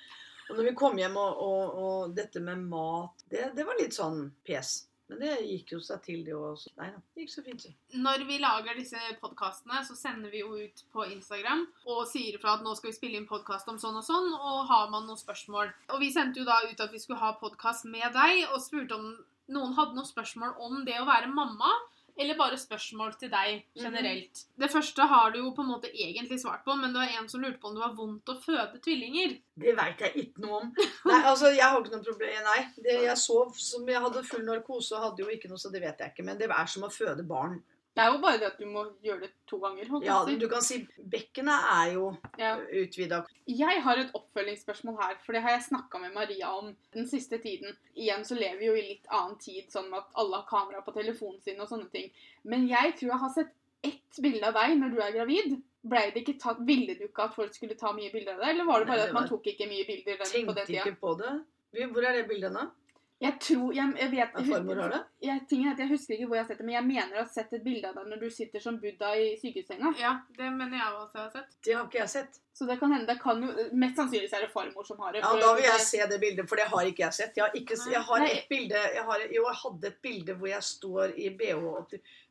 Og når vi kom hjem og, og, og dette med mat, det, det var litt sånn pes. Men det gikk jo seg til, det òg. Nei da, det gikk så fint. så. Når vi lager disse podkastene, så sender vi jo ut på Instagram og sier ifra at nå skal vi spille inn podkast om sånn og sånn, og har man noen spørsmål. Og vi sendte jo da ut at vi skulle ha podkast med deg, og spurte om noen hadde noen spørsmål om det å være mamma. Eller bare spørsmål til deg generelt. Det første har du jo på en måte egentlig svart på, men det var en som lurte på om det var vondt å føde tvillinger. Det veit jeg ikke noe om. Nei, altså, jeg har ikke noe problem. Nei, det, jeg sov som jeg hadde full narkose og hadde jo ikke noe, så det vet jeg ikke. Men det er som å føde barn. Det er jo bare det at du må gjøre det to ganger. Ja, du kan si bekkenet er jo Ja. utvida. Jeg har et oppfølgingsspørsmål her, for det har jeg snakka med Maria om den siste tiden. Igjen så lever vi jo i litt annen tid, sånn at alle har kamera på telefonen sin og sånne ting. Men jeg tror jeg har sett ett bilde av deg når du er gravid. Ble det ikke tatt, Ville du ikke at folk skulle ta mye bilder av deg, eller var det Nei, bare var... at man tok ikke mye bilder den, på Tenkte den tida? ikke på det. Hvor er det bildet nå? Jeg tror Jeg, jeg vet Ja, farmor har det? Jeg, er jeg husker ikke hvor jeg har sett det, men jeg mener å ha sett et bilde av deg når du sitter som Buddha i sykehussenga. Ja, det mener jeg også jeg har sett. Det har ikke jeg sett. Så det kan hende det kan jo Mest sannsynlig er det farmor som har det. Ja, for Da vil jeg se det bildet, for det har ikke jeg sett. Jeg har, ikke, jeg har et bilde jeg har, Jo, jeg hadde et bilde hvor jeg står i BH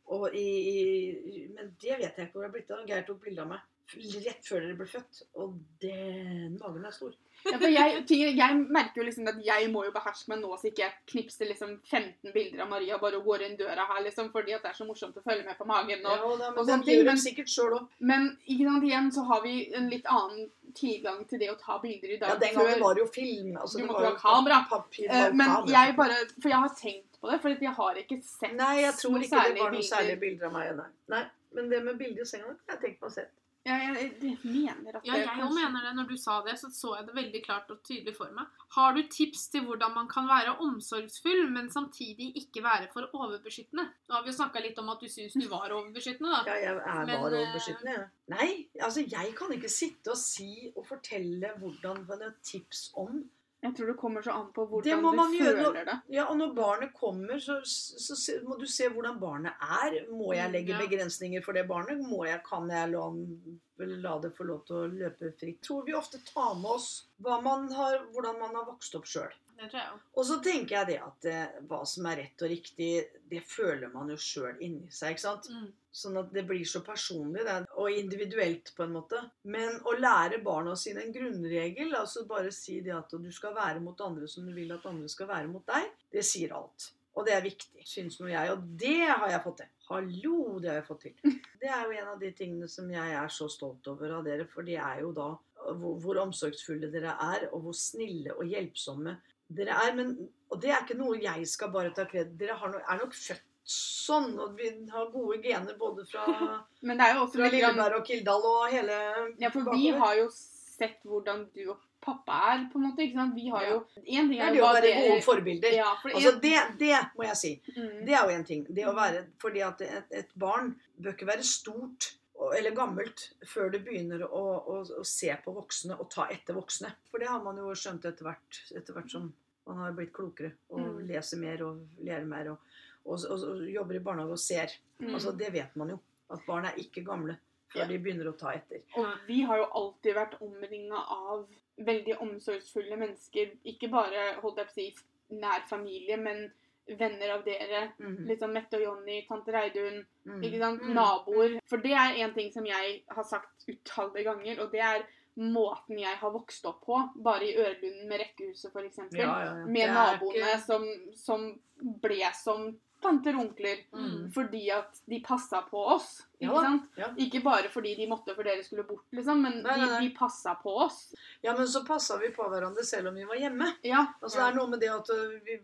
og i, i Men det vet jeg ikke hvor det har blitt av. Geir tok bilde av meg rett før dere ble født, og den magen er stor. Ja, jeg, jeg merker jo liksom at jeg må jo beherske meg nå, så ikke jeg knipser liksom 15 bilder av Maria bare og går inn døra her, liksom, fordi at det er så morsomt å følge med på magen. Ja, Og, da, men, og sånne ting, men- sikkert men ikke sant, igjen så har vi en litt annen tilgang til det å ta bilder i dag. Ja, den gangen var det jo film. Altså, Du måtte ha kamera. Papir, Eh, men kamera. jeg bare For jeg har tenkt på det, for jeg har ikke sett Nei, jeg tror ikke det var noen særlige bilder av meg. Nei. nei. Men det med bilder i senga, har jeg tenkt på å se. Ja, jeg, jeg mener at Ja, jeg òg kanskje- mener det. Når du sa det, så så jeg det veldig klart og tydelig for meg. Har du tips til hvordan man kan være omsorgsfull, men samtidig ikke være for overbeskyttende? Nå har vi jo snakka litt om at du syns du [laughs] var overbeskyttende, da. Ja, jeg er Men, bare eh, overbeskyttende, jeg. Nei, altså jeg kan ikke sitte og si og fortelle hvordan man er tips om. Jeg tror det kommer så an på hvordan du føler når- det. Ja, og når barnet kommer, så, så, så, må du se hvordan barnet er. Må jeg Mm, legge ja. begrensninger for det barnet? Må jeg, kan jeg la, la det få lov til å løpe fritt? Tror vi ofte tar med oss man har, hvordan man har vokst opp sjøl. Det tror jeg også. Og så tenker jeg det at eh, hva som er rett og riktig, det føler man jo sjøl inni seg. ikke sant? Mm. Sånn at det blir så personlig det, og individuelt på en måte. Men å lære barna sine en grunnregel, altså bare si det at du skal være mot andre som du vil at andre skal være mot deg, det sier alt. Og det er viktig, syns nå jeg. Og det har jeg fått til. Hallo, det har jeg fått til. [laughs] Det er jo en av de tingene som jeg er så stolt over av dere, for det er jo da hvor, hvor omsorgsfulle dere er, og hvor snille og hjelpsomme dere er. Men, og det er ikke noe jeg skal bare ta kred Dere har no, er nok født sånn, og vi har gode gener både fra, [laughs] Men det er jo også fra Lilleberg og Kildahl og hele Ja, for vi har jo sett hvordan du og pappa er, på en måte. ikke sant? Vi har jo En ting Det er er jo å være dere- gode forbilder. Ja, for Altså en- det, det må jeg si. mm. Det er jo en ting. Det å være, fordi at et, et barn bør ikke være stort eller gammelt før du begynner å, å, å se på voksne og ta etter voksne. For det har man jo skjønt etter hvert, etter hvert som man har blitt klokere og Mm. leser mer og lærer mer og, og, og, og jobber i barnehage og ser. Mm. Altså Det vet man jo. At barn er ikke gamle før Ja. de begynner å ta etter. Og vi har jo alltid vært omringa av veldig omsorgsfulle mennesker. Ikke bare holdt jeg på å si nær familie, men venner av dere. Mm. Litt sånn Mette og Jonny, tante Reidun, mm. ikke sant? Mm. naboer. For det er en ting som jeg har sagt utallige ganger, og det er måten jeg har vokst opp på. Bare i Ørlunden med rekkehuset, f.eks. Ja, ja, ja. Med naboene ikke- som, som ble som tanter og onkler. mm. Fordi at de passa på oss. Ikke Ja sant? ja. Ikke bare fordi de måtte for dere skulle bort, liksom, men Nei, nei, nei. De, de passa på oss. Ja, men så passa vi på hverandre selv om vi var hjemme. Ja. Altså Det er noe med det at uh, vi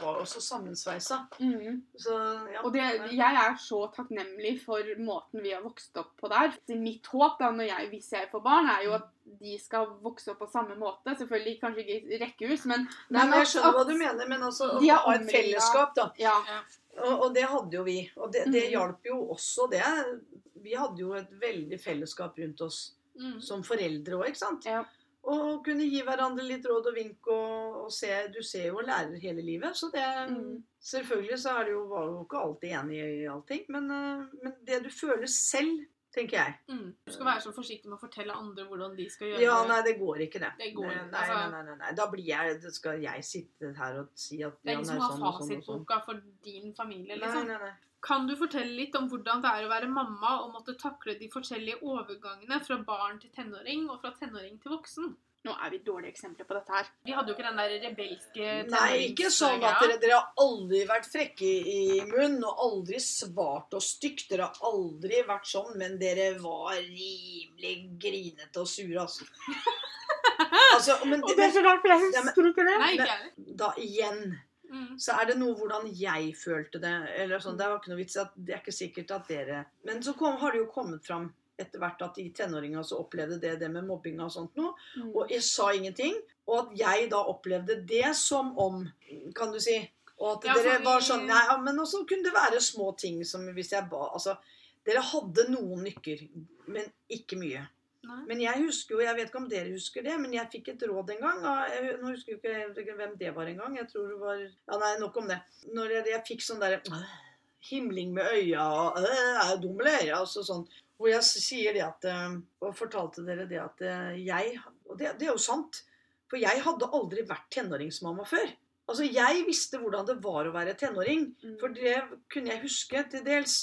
var også sammensveisa. Mm. Så ja. Og det, jeg er så takknemlig for måten vi har vokst opp på der. Mitt håp da, jeg, hvis jeg får barn, er jo at de skal vokse opp på samme måte. Selvfølgelig kanskje ikke i rekkehus, men, Nei, men jeg skjønner hva du mener, men altså å ha et fellesskap, da. Ja. Og, og det hadde jo vi. Og det, det Mm. hjalp jo også det. Vi hadde jo et veldig fellesskap rundt oss Mm. som foreldre òg, ikke sant? Ja. Og kunne gi hverandre litt råd og vink og, og se Du ser jo og lærer hele livet. Så det Mm. Selvfølgelig så er det jo, var jo ikke alltid enig i allting, men, eh, men det du føler selv, tenker jeg Mm. Du skal være så forsiktig med å fortelle andre hvordan de skal gjøre det. Ja, nei, det går ikke, det. Det går nei, ikke, nei, altså. nei, nei, nei. Da blir jeg Skal jeg sitte her og si at Det er ingen nei, som har sånn fasitboka sånn sånn. fasitboka for din familie. liksom. Nei, nei, nei. Kan du fortelle litt om hvordan det er å være mamma og måtte takle de forskjellige overgangene fra barn til tenåring og fra tenåring til voksen? Nå er vi dårlige eksempler på dette her. Vi hadde jo ikke den der rebelske Nei, ikke sånn at dere, dere har aldri vært frekke i, munnen og aldri svart og stygt. Dere har aldri vært sånn, men dere var rimelig grinete og sure, altså. [laughs] altså men, Og det er så rart, for jeg husker ikke det. Nei, ikke Men- jeg. da igjen Mm. så er det noe hvordan jeg følte det. eller sånn, Det var ikke noe vits at det er ikke sikkert at dere Men så kom, har det jo kommet fram etter hvert at de tenåringene også opplevde det, det med mobbing og sånt noe. Mm. Og jeg sa ingenting. Og at jeg da opplevde det som om, kan du si Og at Ja, dere var sånn Nei, ja, men også kunne det være små ting som hvis jeg ba Altså, dere hadde noen nykker, men ikke mye. Nei. Men jeg husker jo, jeg vet ikke om dere husker det, men jeg fikk et råd en gang. Jeg, nå husker jeg ikke hvem det var en gang. Jeg tror det var Ja, nei, nok om det. Når jeg, jeg fikk sånn derre Himling med øya og Er jeg dum, eller? Altså sånn. Hvor jeg sier det at øh, Og fortalte dere det at øh, jeg Og det, det er jo sant. For jeg hadde aldri vært tenåringsmamma før. Altså, jeg visste hvordan det var å være tenåring. Mm. For det kunne jeg huske til dels.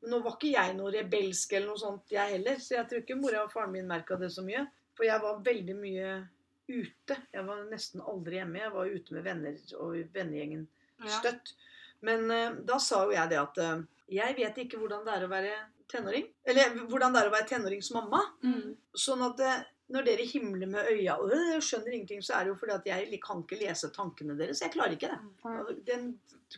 Men nå var ikke jeg noe rebelsk eller noe sånt, jeg heller. Så jeg tror ikke mora og faren min merka det så mye. For jeg var veldig mye ute. Jeg var nesten aldri hjemme. Jeg var ute med venner og vennegjengen Ja. støtt. Men uh, da sa jo jeg det at uh, jeg vet ikke hvordan det er å være tenåring. Eller hvordan det er å være tenåringsmamma. Mm. Sånn at uh, når dere himler med øya og jeg skjønner ingenting, så er det jo fordi at jeg kan ikke lese tankene deres. Jeg klarer ikke det. Mm. Den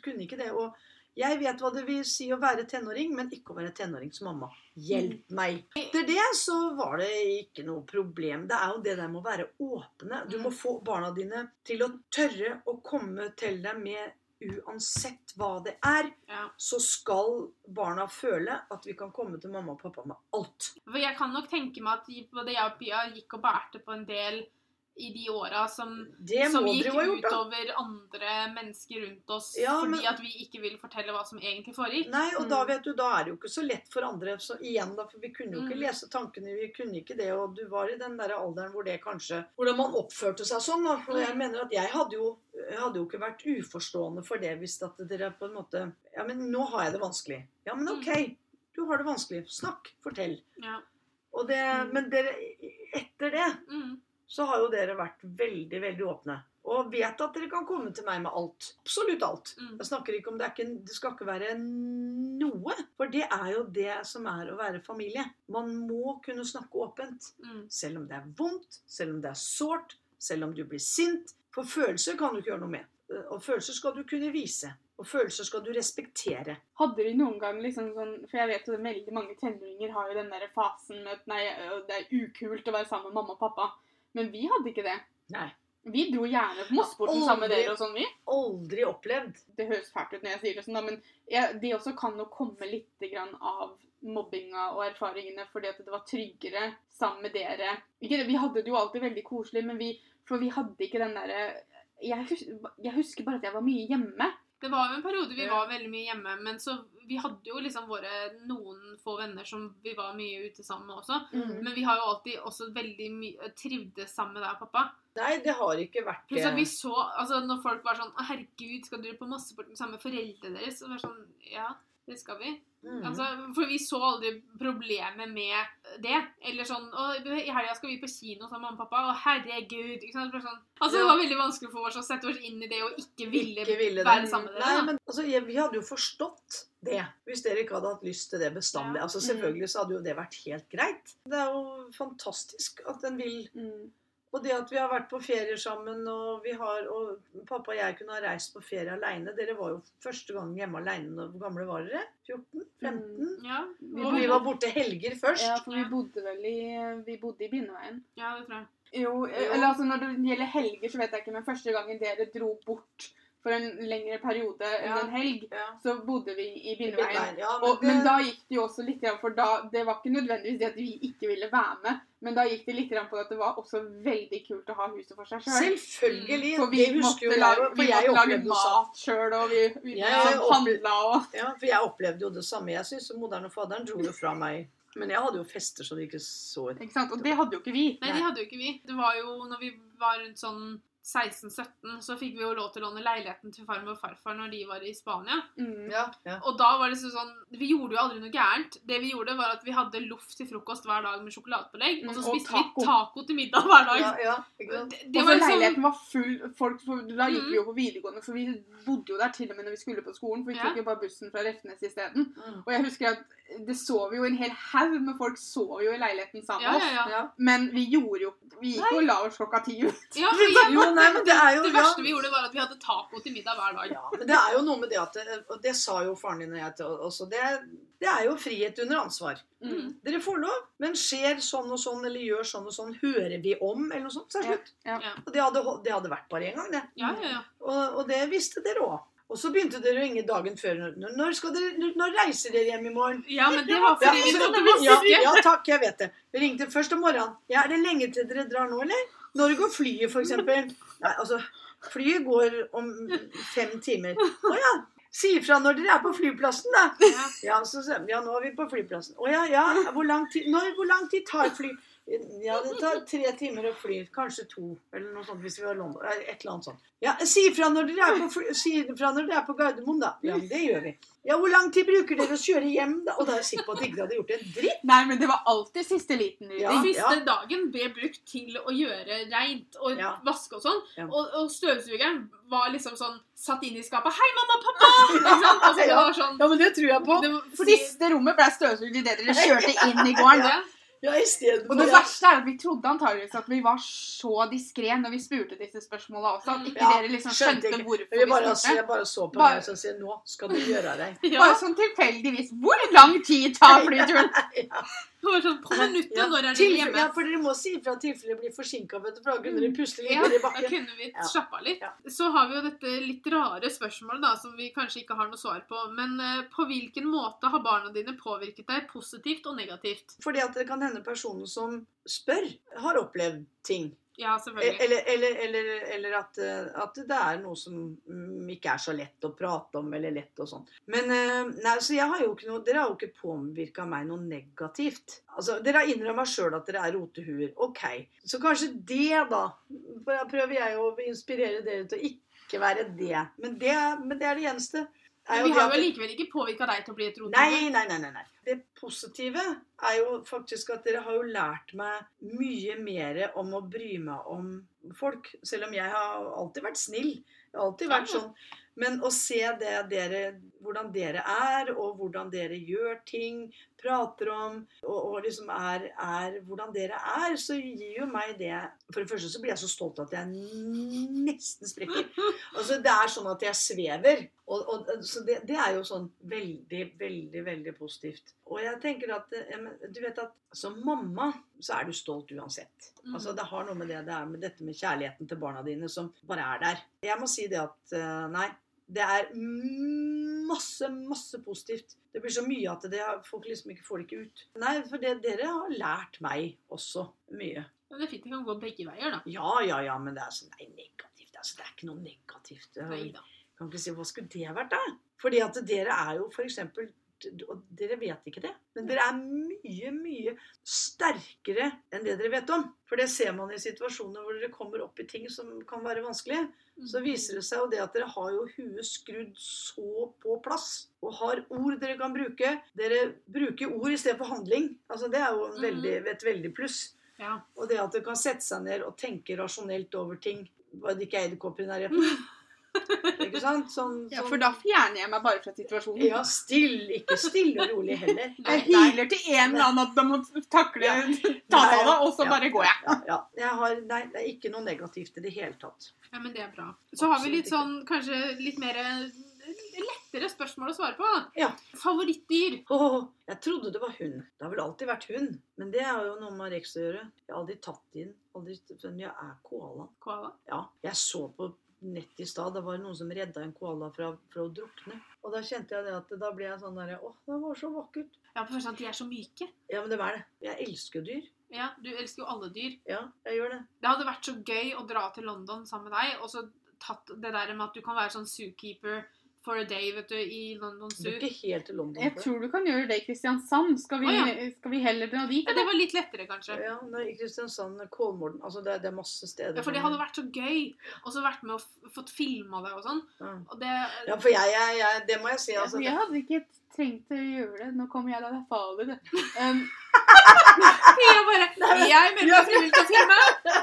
kunne ikke det. Og jeg vet hva det vil si å være tenåring, men ikke å være tenåringsmamma. Hjelp meg. Etter det så var det ikke noe problem. Det er jo det der med å være åpne. Du må få barna dine til å tørre å komme til deg med uansett hva det er, Ja. så skal barna føle at vi kan komme til mamma og pappa med alt. Jeg kan nok tenke meg at både jeg og Pia gikk og bærte på en del i de åra som, som gikk da. utover andre mennesker rundt oss Ja, fordi men- at vi ikke ville fortelle hva som egentlig foregikk. Nei, og da Mm. vet du, da er det jo ikke så lett for andre. Så igjen da, for Vi kunne jo ikke Mm. lese tankene, vi kunne ikke det. Og du var i den der alderen hvor det kanskje Hvordan man oppførte seg sånn. da. Og jeg mener at jeg hadde jo, jeg hadde jo ikke vært uforstående for det hvis at dere på en måte Ja, men nå har jeg det vanskelig. Ja, men OK. Du har det vanskelig. Snakk. Fortell. Ja. Og det, Mm. Men dere, etter det Mm. Så har jo dere vært veldig, veldig åpne. Og vet at dere kan komme til meg med alt. Absolutt alt. Mm. Jeg snakker ikke om det, er ikke, det skal ikke være noe. For det er jo det som er å være familie. Man må kunne snakke åpent. Mm. Selv om det er vondt, selv om det er sårt, selv om du blir sint. For følelser kan du ikke gjøre noe med. Og følelser skal du kunne vise. Og følelser skal du respektere. Hadde de noen gang liksom sånn For jeg vet jo at veldig mange tenåringer har jo den der fasen med at nei, det er ukult å være sammen med mamma og pappa. Men vi hadde ikke det. Nei. Vi dro gjerne på Mossporten sammen med dere og sånn, vi. Aldri opplevd. Det høres fælt ut når jeg sier det sånn, da, men jeg, de også kan jo komme litt grann av mobbinga og erfaringene fordi at det var tryggere sammen med dere. Ikke, det, vi hadde det jo alltid veldig koselig, men vi, for vi hadde ikke den derre jeg, jeg husker bare at jeg var mye hjemme. Det var jo en periode vi var veldig mye hjemme, men så vi hadde jo liksom våre noen få venner som vi var mye ute sammen med også. Mm. Men vi har jo alltid også veldig mye trivdes sammen med deg og pappa. Nei, det har ikke vært Pluss at vi så, altså Når folk var sånn 'Herregud, skal dere på Mosseporten med med foreldrene deres?' Så var det sånn Ja, det skal vi. Mm. Altså, for vi så aldri problemet med det. Eller sånn og I helga skal vi på kino sammen med mamma og pappa. Å, herregud. Sånn. Altså, Det var veldig vanskelig for oss å sette oss inn i det og ikke ville, ikke ville være det. sammen med dere. Nei, men altså, vi hadde jo forstått det hvis dere ikke hadde hatt lyst til det bestandig. Ja. Altså, selvfølgelig så hadde jo det vært helt greit. Det er jo fantastisk at en vil Mm. Og det at vi har vært på ferier sammen, og vi har Og pappa og jeg kunne ha reist på ferie aleine. Dere var jo første gang hjemme aleine. Hvor gamle var dere? 14? 15? Ja, Vi Og vi var borte helger først. Ja, for vi bodde vel i Vi bodde i Bindeveien. ja, det tror jeg. Jo, eller altså når det gjelder helger, så vet jeg ikke, men første gangen dere dro bort for en lengre periode enn Ja. en helg, Ja. så bodde vi i. Bindeveien, Ja, men, det, men da gikk det jo også litt grann, for da, Det var ikke nødvendigvis det at vi ikke ville være med, men da gikk det litt grann på at det var også veldig kult å ha huset for seg sjøl. Selvfølgelig. For vi det husker jo lage, For vi jeg måtte lage sånn. mat sjøl, og vi, vi handla og Ja, for jeg opplevde jo det samme. Jeg syns moderen og faderen dro jo fra meg. Men jeg hadde jo fester så de ikke så ut. Ikke sant? Og det hadde jo ikke vi. Nei, Nei. de hadde jo ikke vi. Det var jo når vi var rundt sånn 16-17, så fikk vi jo lov til å låne leiligheten til farmor og farfar når de var i Spania. Mm. Ja, ja. Og da var det sånn Vi gjorde jo aldri noe gærent. Det vi gjorde, var at vi hadde loff til frokost hver dag med sjokoladepålegg. Og så spiste og taco. vi taco til middag hver dag. ja, ja? Det, det så var liksom leiligheten var full folk, for Da gikk Mm. vi jo på videregående, for vi bodde jo der til og med når vi skulle på skolen. For vi Ja. tok jo bare bussen fra Refnes isteden. Mm. Og jeg husker at det sover jo en hel haug med folk sover jo i leiligheten sammen med ja, oss. ja. Ja. Men vi gjorde jo Vi gikk jo og la oss klokka ti ut. ja [laughs] for Jo, nei, men det er jo det ja. verste vi gjorde, var at vi hadde taco til middag hver dag. Ja, men det er jo noe med det at Og det sa jo faren din og jeg til også. Det, det er jo frihet under ansvar. Mm. Dere får lov, men skjer sånn og sånn eller gjør sånn og sånn, hører vi om, eller noe sånt, så er det slutt. Ja. Ja. Og det hadde, det hadde vært bare én gang, det. Ja, ja, ja. Og, og det visste dere òg. Og så begynte dere å ringe dagen før. Når, dere, når, reiser dere hjem i morgen? ja, men det var Ja, fordi vi så- måtte ja, ja takk, jeg vet det. Vi ringte først om morgenen. Ja, er det lenge til dere drar nå, eller? Når går flyet, eksempel? Nei, altså, flyet går om fem timer. Å ja. Si ifra når dere er på flyplassen, da. Ja. Ja, så, ja, nå er vi på flyplassen. Å ja, ja. Hvor lang tid, når, hvor lang tid tar fly? Ja, det tar tre timer å fly. Kanskje to, eller noe sånt hvis vi har London. Et eller annet sånt. Ja, si ifra når dere er på, fly, si ifra når dere er på Gardermoen, da. Ja, men det gjør vi. Ja, hvor lang tid bruker dere å kjøre hjem, da? Og da er jeg sikker på at de ikke hadde gjort en dritt. Nei, men det var alltid siste liten Ja, Den Siste dagen ble brukt til å gjøre reint og Ja. vaske og sånn. Ja. Og, og støvsugeren var liksom sånn satt inn i skapet. 'Hei, mamma, pappa!' [laughs] Ikke? Altså, det Ja. var sånn Ja, men det tror jeg på. det var, fordi, Siste rommet ble støvsugd idet dere kjørte inn i gården. Ja. Ja, Og det verste er at vi trodde antageligvis at vi var så diskré når vi spurte disse spørsmåla også, at ikke Ja, dere liksom skjønte ikke. hvorfor vi bare, spurte. jeg bare så på Bare- meg og sier 'nå skal du gjøre deg'. [laughs] ja. Bare sånn tilfeldigvis. Hvor lang tid tar flyturen? [laughs] [laughs] Det var sånn På minuttet, Ja, når er dere hjemme? Ja, for dere må si ifra tilfelle blir forsinka, da kunne dere pusle litt Ja, i da kunne vi Ja. slappe litt. Så har vi jo dette litt rare spørsmålet da, som vi kanskje ikke har noe svar på. Men eh, på hvilken måte har barna dine påvirket deg positivt og negativt? Fordi at det kan hende personen som spør, har opplevd ting. Ja, selvfølgelig. Eller, eller, eller, eller at, at det er noe som mm, ikke er så lett å prate om, eller lett og sånn. Men eh, nei, så jeg har jo ikke noe, dere har jo ikke påvirka meg noe negativt. Altså, Dere har innrømma sjøl at dere er rotehuer. Ok. Så kanskje det, da. For Da prøver jeg å inspirere dere til å ikke være det. Men det, men det er det eneste. Men vi har jo likevel ikke påvirka deg til å bli et rotehue. Nei, nei, nei, nei, nei. Det positive er jo faktisk at dere har jo lært meg mye mer om å bry meg om folk. Selv om jeg har alltid vært snill. Jeg har alltid vært sånn. Men å se det dere, hvordan dere er, og hvordan dere gjør ting, prater om, og, og liksom er, er hvordan dere er, så gir jo meg det For det første så blir jeg så stolt at jeg nesten sprekker. [laughs] Altså, det er sånn at jeg svever. Og, og, så det, det er jo sånn veldig, veldig, veldig positivt. Og jeg tenker at Du vet at som mamma så er du stolt uansett. Mhm. Altså Det har noe med det det er med dette med kjærligheten til barna dine som bare er der. Jeg må si det at eh, nei, det er masse, masse positivt. Det blir så mye at det, folk liksom ikke får det ikke ut. Nei, for det, dere har lært meg også mye. Men det er fint det kan gå begge veier, da. Ja, ja, ja, men det er sånn Nei, negativt. Altså, det er ikke noe negativt. Nei da. kan ikke si hva skulle det vært, da? Fordi at dere er jo for og dere vet ikke det, men dere er mye, mye sterkere enn det dere vet om. For det ser man i situasjoner hvor dere kommer opp i ting som kan være vanskelig. Så viser det seg jo det at dere har jo huet skrudd så på plass. Og har ord dere kan bruke. Dere bruker ord i stedet for handling. Altså Det er jo en veldig, et veldig pluss. Ja. Og det at dere kan sette seg ned og tenke rasjonelt over ting. Bare det ikke er edderkopper i nærheten. [laughs] Ikke sant? Sånn, Ja, sånn for da fjerner jeg meg bare fra situasjonen. Ja, still. Ikke stille og rolig heller. [laughs] Jeg hyler til en eller annen at de må takle Ja. [laughs] ta seg av det, og så Ja, bare går jeg. Ja, ja. jeg har, nei, det er ikke noe negativt i det hele tatt. Ja, men det er bra. Så har vi litt sånn, kanskje litt mer eh, lettere spørsmål å svare på. Ja. Favorittdyr? Oh, jeg trodde det var hund. Det har vel alltid vært hund. Men det er jo noe med Rex å gjøre. Jeg har aldri tatt inn. Aldri, men jeg er koala. Koala? Ja, jeg så på nett i stad. Det var noen som redda en koala fra, fra å drukne. Og da kjente jeg det at da ble jeg sånn derre Åh, det var så vakkert. Ja, på første at de er så myke. Ja, men det var det. Jeg elsker dyr. Ja, Du elsker jo alle dyr. Ja, jeg gjør det. Det hadde vært så gøy å dra til London sammen med deg, og så tatt det der med at du kan være sånn zookeeper for a day vet du, i London Du er ikke helt til London Jeg tror du kan gjøre det i Kristiansand. Skal vi, Å, skal vi heller dra dit? Ja, det var litt lettere, kanskje. Ja, i Kristiansand, Kolmården Altså, det, det er masse steder. Ja, for det hadde vært så gøy. Og så vært med og fått filma det og sånn. ja. Ja, for jeg, jeg, jeg Det må jeg si, altså. jeg hadde ikke trengt å gjøre det. Nå kommer jeg da, det er farlig, det. Um, [laughs] jeg bare Jeg at vi vil til å filme!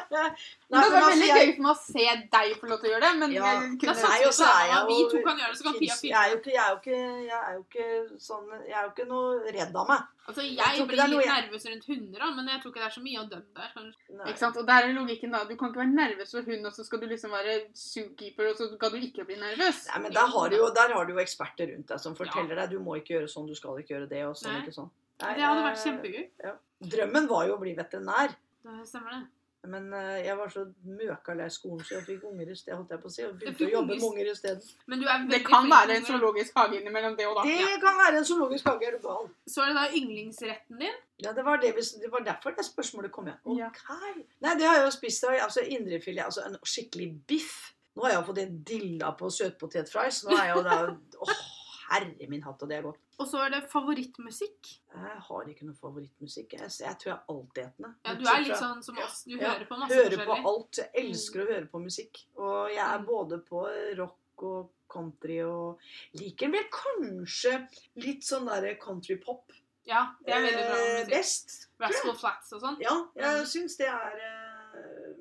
det var altså, veldig jeg- gøy for meg å se deg få lov til å gjøre det, men Ja, jeg Da satser vi på at vi to kan gjøre det, så kan Pia Jeg filme. er jo ikke, jeg er jo ikke, jeg er jo ikke sånn Jeg er jo ikke noe redd av meg. Altså, Jeg Jeg blir litt jeg- nervøs rundt hunder, men jeg tror ikke det er så mye å dømme der. Ikke sant? Og der er logikken da. Du kan ikke være nervøs for hund, og så skal du liksom være zookeeper, og så skal du ikke bli nervøs. Nei, men der har, du jo, der har du jo eksperter rundt deg som forteller deg du må ikke gjøre sånn, du skal ikke gjøre det, og sånn, Nei. ikke sånn. Nei, Det hadde vært kjempegøy. Ja. Drømmen var jo å bli veterinær. Det stemmer det. Men eh, jeg var så møkalei skolen, så jeg fikk unger i sted, holdt jeg på å si. Og begynte å jobbe unger i med unger isteden. Men du er Det kan være en zoologisk hage innimellom det og da. Det kan være en zoologisk hage, er du gal? Så er det da yndlingsretten din. Ja, det var, det, det var derfor det spørsmålet kom igjen. Ja. Ok. Nei, det har jeg jo spist. Altså indrefilet, altså en skikkelig biff. Nå har jeg jo fått en dilla på søtpotetfries. Nå er jeg jo da Åh, herre min hatt, og det er godt. Og så er det favorittmusikk. Jeg har ikke noe favorittmusikk. Jeg, jeg tror jeg er altetende. Ja, du er litt sånn som oss. Du Ja, hører på masse Hører på alt. Jeg elsker å høre på musikk. Og jeg er Mm. både på rock og country og liker vel kanskje litt sånn derre countrypop Ja, det er veldig bra eh, musikk. best. Rascal Flats og sånn. Ja, jeg Mm. syns det er eh,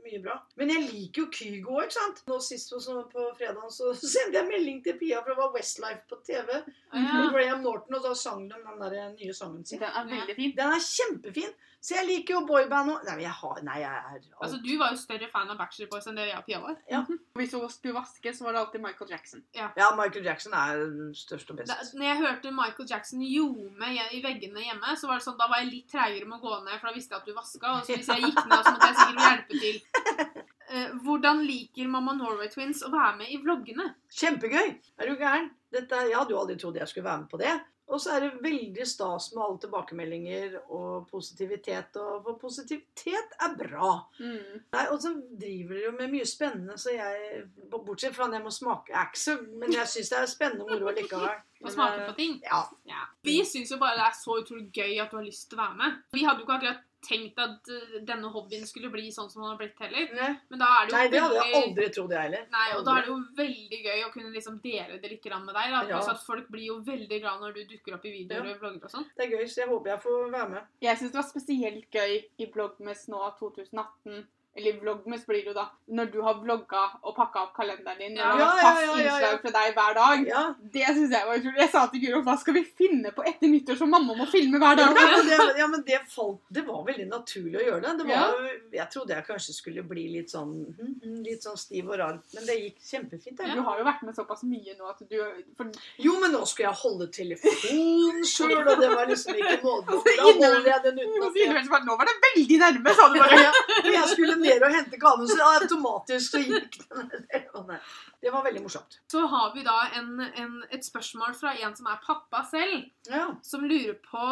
mye bra. Men jeg liker jo Kygo òg, ikke sant. Nå sist på, fredag så [laughs] sendte jeg melding til Pia, for det var Westlife på TV. Ja. Med Graham Norton, og da sang de den der nye sangen sin. Den er veldig fin. Den er kjempefin. Så jeg liker jo boyband òg. Nei, jeg har Nei, jeg er Altså, du var jo større fan av Bachelor Boys enn det jeg og Pia var. Hvis hun skulle vaske, så var det alltid Michael Jackson. Ja, ja Michael Jackson er størst og Da, når jeg hørte Michael Jackson ljome i i veggene hjemme, så var det sånn, da var jeg litt treigere med å gå ned, for da visste jeg at du vaska. Og så hvis jeg gikk ned, så måtte jeg sikkert [laughs] hjelpe til. Uh, hvordan liker Mamma Norway Twins å være med i vloggene? Kjempegøy! Er du gæren? Dette, jeg hadde jo aldri trodd jeg skulle være med på det. Og så er det veldig stas med alle tilbakemeldinger og positivitet. Og for positivitet er bra. Mm. Nei, Og så driver dere med mye spennende, så jeg Bortsett fra at jeg må smake er ikke så Men jeg syns det er spennende og moro likevel. [laughs] Å smake på ting? Ja. Ja. Vi syns jo bare det er så utrolig gøy at du har lyst til å være med. Vi hadde jo ikke akkurat tenkt at eh, denne hobbyen skulle bli sånn som den har blitt heller. Nei, Men da er det jo Nei, det hadde jeg aldri trodd, jeg heller. Nei, og da er det jo veldig gøy å kunne liksom dele det litt med deg. da. Ja. At folk blir jo veldig glad når du dukker opp i videoer Ja. og vlogger og sånn. Det er gøy, så jeg håper jeg får være med. Jeg syns det var spesielt gøy i Bloggmess nå 2018. Eller Vlogmes blir det jo da. Når du har vlogga og pakka opp kalenderen din. Ja. og Ja, fast ja, innslag fra deg hver dag. Det synes jeg var utrolig. Jeg sa til Guro hva skal vi finne på etter nyttår som mamma må filme hver dag? det, ja, men det falt Det var veldig naturlig å gjøre det. det var, Jeg trodde jeg kanskje skulle bli litt sånn hm, hm, Litt sånn stiv og rar. Men det gikk kjempefint. Du har jo vært med såpass mye nå at du for, Jo, men nå skulle jeg holde telefonen sjøl, og det var liksom ikke måte. [laughs] Da holder jeg den uten at jeg, Nå var det veldig nærme, sa du bare. jeg skulle [laughs] ned og hente gaven, så automatisk så gikk den ned. Det var veldig morsomt. Så har vi da en, en, et spørsmål fra en som er pappa selv, Ja. som lurer på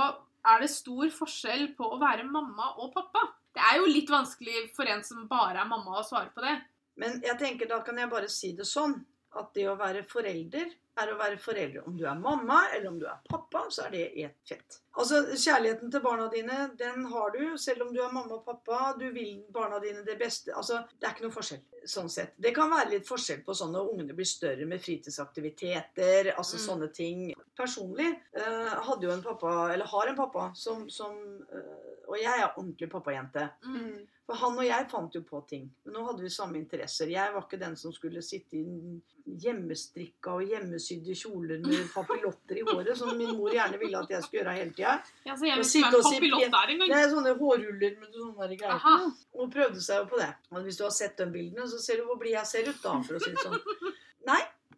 er det stor forskjell på å være mamma og pappa. Det er jo litt vanskelig for en som bare er mamma, å svare på det. Men jeg tenker da kan jeg bare si det sånn at det å være forelder er å være forelder. Om du er mamma eller om du er pappa, så er det ett fett. Altså, Kjærligheten til barna dine, den har du selv om du er mamma og pappa. Du vil barna dine det beste. Altså, Det er ikke noe forskjell sånn sett. Det kan være litt forskjell på sånn når ungene blir større med fritidsaktiviteter, altså Mm. sånne ting. Personlig eh, hadde jo en pappa, eller har en pappa, som, som eh, Og jeg er ordentlig pappajente. Mm. For han og jeg fant jo på ting. Men nå hadde vi samme interesser. Jeg var ikke den som skulle sitte i hjemmestrikka og hjemmesydde kjoler med [laughs] papillotter i håret, som min mor gjerne ville at jeg skulle gjøre hele tida. Ja, så jeg vet ikke hva si papillott er engang. Det er sånne hårruller med sånne greier. Og prøvde seg jo på det. Og hvis du har sett de bildene, så ser du hvor blid jeg ser ut, da, for å si det sånn.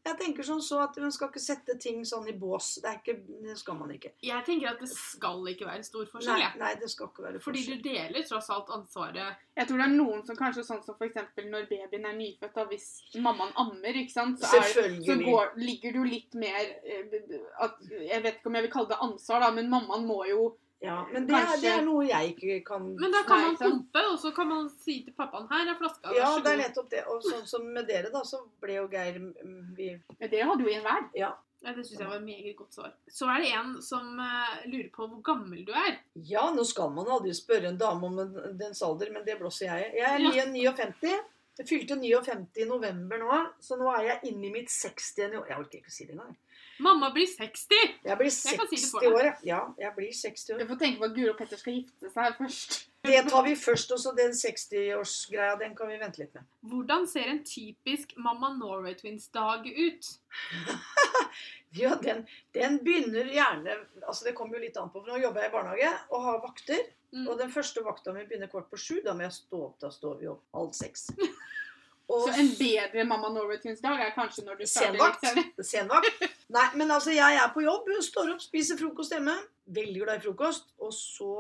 Jeg tenker sånn så at man skal ikke sette ting sånn i bås. Det, er ikke, det skal man ikke. Jeg tenker at det skal ikke være stor forskjell, Nei, nei, det skal ikke være forskjell. Fordi du deler tross alt ansvaret. Jeg tror det er noen som kanskje sånn som for eksempel når babyen er nyfødt, da, hvis mammaen ammer, ikke sant, så, er, så går, ligger det jo litt mer eh, at, Jeg vet ikke om jeg vil kalle det ansvar, da, men mammaen må jo Ja, men det er, Kanskje- det er noe jeg ikke kan Men da kan man pumpe, og så kan man si til pappaen her er flaska, Ja, vær så det er god. nettopp det. Og sånn som med dere, da, så ble jo Geir mm, vi, Men Dere hadde jo en hver. Ja. Ja, det syns jeg var et meget godt svar. Så er det en som eh, lurer på hvor gammel du er. Ja, nå skal man aldri spørre en dame om en- dens alder, men det blåser jeg i. Jeg er Ja. 59. Jeg fylte 59 i november nå, så nå er jeg inne i mitt 60. Jeg orker ikke å si det engang. Mamma blir 60! Jeg blir Jeg si 60 år, ja. ja. Jeg blir 60 år. Du får tenke på at Guro og Petter skal gifte seg først. Det tar vi først, og så den 60-årsgreia, den kan vi vente litt med. Hvordan ser en typisk Mamma Norway Twins-dag ut? [laughs] Ja, den, den begynner gjerne Altså, det kommer jo litt an på, for nå jobber jeg i barnehage og har vakter. Mm. Og den første vakta mi begynner kvart på sju. Da må jeg stå opp. Da står vi opp halv seks. [laughs] Og en bedre Mamma Norway Twins-dag er kanskje når du starter Senvakt. [laughs] Senvakt. Nei, men altså, jeg er på jobb, står opp, spiser frokost hjemme. Veldig glad i frokost. Og så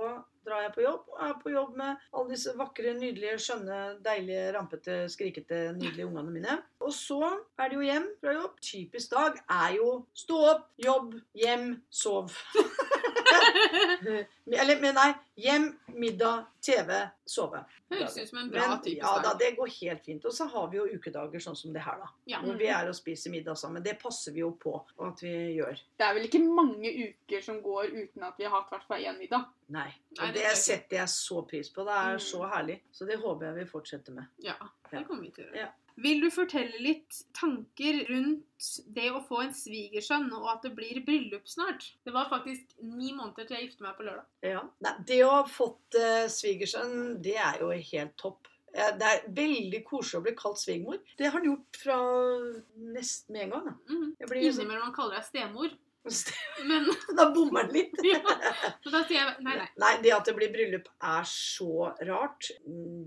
drar jeg på jobb, og er på jobb med alle disse vakre, nydelige, skjønne, deilige, rampete, skrikete, nydelige ungene mine. Og så er det jo hjem fra jobb. Typisk dag er jo stå opp, jobb, hjem, sov. [laughs] Eller, men nei. Hjem, middag, TV, sove. Høres ut som en bra Men, typisk ja da, det går helt fint. Og så har vi jo ukedager sånn som det her, da. Ja. Hvor vi er og spiser middag sammen. Det passer vi jo på at vi gjør. Det er vel ikke mange uker som går uten at vi har hatt hvert fall én middag. Nei. Og det setter jeg så pris på. Det er Mm. så herlig. Så det håper jeg vi fortsetter med. Ja, det kommer vi til å gjøre. Ja. Vil du fortelle litt tanker rundt det å få en svigersønn, og at det blir bryllup snart? Det var faktisk ni måneder til jeg gifter meg på lørdag. Ja. Nei, det å ha fått uh, svigersønn, det er jo helt topp. Det er veldig koselig å bli kalt svigermor. Det har han gjort fra nesten med en gang. Mm. Innimellom man kaller deg stemor. Men, [laughs] da bommer den litt. [laughs] ja. Da sier jeg nei, nei. Nei, det at det blir bryllup er så rart.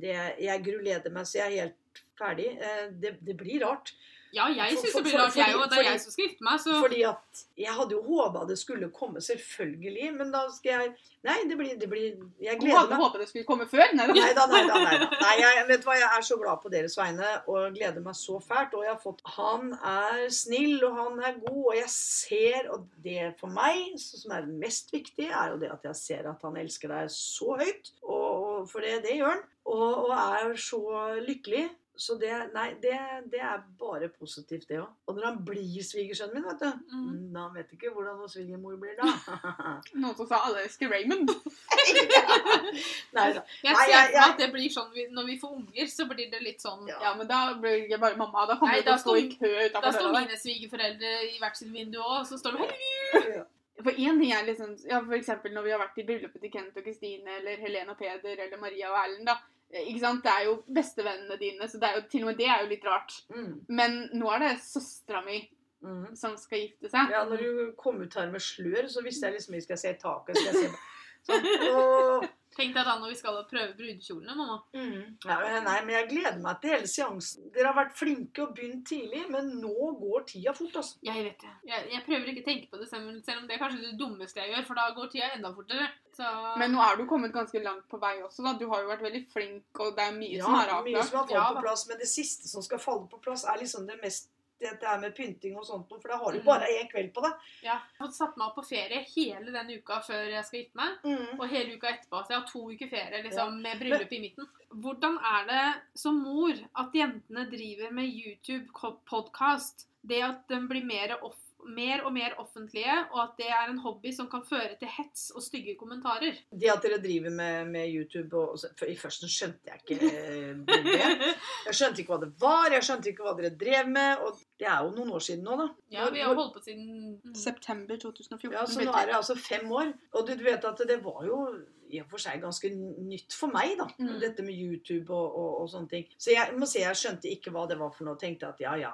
Det, jeg gruleder meg så jeg er helt ferdig. Eh, Det, det blir rart. Ja, jeg syns det blir rart, jeg òg. Det er jeg som skal gifte meg, så Fordi at jeg hadde jo håpa det skulle komme, selvfølgelig. Men da skal jeg Nei, det blir, det blir Jeg gleder meg. Du hadde håpa det skulle komme før. Nei, da. Nei da, nei da. Nei, da. nei jeg, [laughs] vet hva, jeg er så glad på deres vegne og gleder meg så fælt. Og jeg har fått Han er snill, og han er god, og jeg ser Og det for meg, som er mest viktige, er jo det at jeg ser at han elsker deg så høyt. Og, og for det, det gjør han. Og, og er så lykkelig. Så det, nei, det, det er bare positivt, det òg. Og når han blir svigersønnen min, vet du mm. Da vet du ikke hvordan vår svigermor blir da. [laughs] Noen som sa alle elsker Raymond. [laughs] nei da. jeg ser for meg at det blir sånn når vi får unger, så blir det litt sånn Ja. Ja, men da blir jeg bare mamma. Da kommer Nei, da stå i kø Da står mine svigerforeldre i hvert sitt vindu òg, og så står de her. For én ting er liksom ja, For eksempel når vi har vært i bryllupet til Kenneth og Kristine, eller Helene og Peder, eller Maria og Erlend, da. Eh, Ikke sant? Det er jo bestevennene dine, så det er jo, til og med det er jo litt rart. Mm, Men nå er det søstera mi mm. som skal gifte seg. Ja, når du kom ut her med slør, så visste jeg liksom ikke skal se taket. Skal jeg se [laughs] sånn. Åh. Tenk deg da når vi skal prøve brudekjolene, mamma. Ja, nei, men jeg gleder meg til hele seansen. Dere har vært flinke og begynt tidlig, men nå går tida fort, altså. Jeg vet det. Jeg, jeg prøver ikke å tenke på det selv, om det er kanskje det dummeste jeg gjør, for da går tida enda fortere. Så Men nå er du kommet ganske langt på vei også, da. Du har jo vært veldig flink, og det er mye Ja, som er mye som har falt Ja, på plass, men det siste som skal falle på plass, er liksom det mest dette her med pynting og sånt, for da har du Mm. bare én kveld på det. ja, jeg har satt meg opp på ferie hele den uka før jeg skal gifte meg. Og hele uka etterpå. Så jeg har to uker ferie liksom, med bryllup i midten. Hvordan er det som mor at jentene driver med YouTube-podkast? Det at de blir mer off mer og mer offentlige, og at det er en hobby som kan føre til hets og stygge kommentarer. Det at dere driver med, med YouTube og, og for I førsten skjønte jeg ikke eh, det. Jeg skjønte ikke hva det var, jeg skjønte ikke hva dere drev med. Og det er jo noen år siden nå, da. Ja, vi har holdt på siden mm. September 2014. Ja, Så nå er det altså fem år. Og du vet at det var jo i og for seg ganske nytt for meg, da. Mm. Dette med YouTube og, og, og sånne ting. Så jeg må si jeg skjønte ikke hva det var for noe. Tenkte at ja, ja.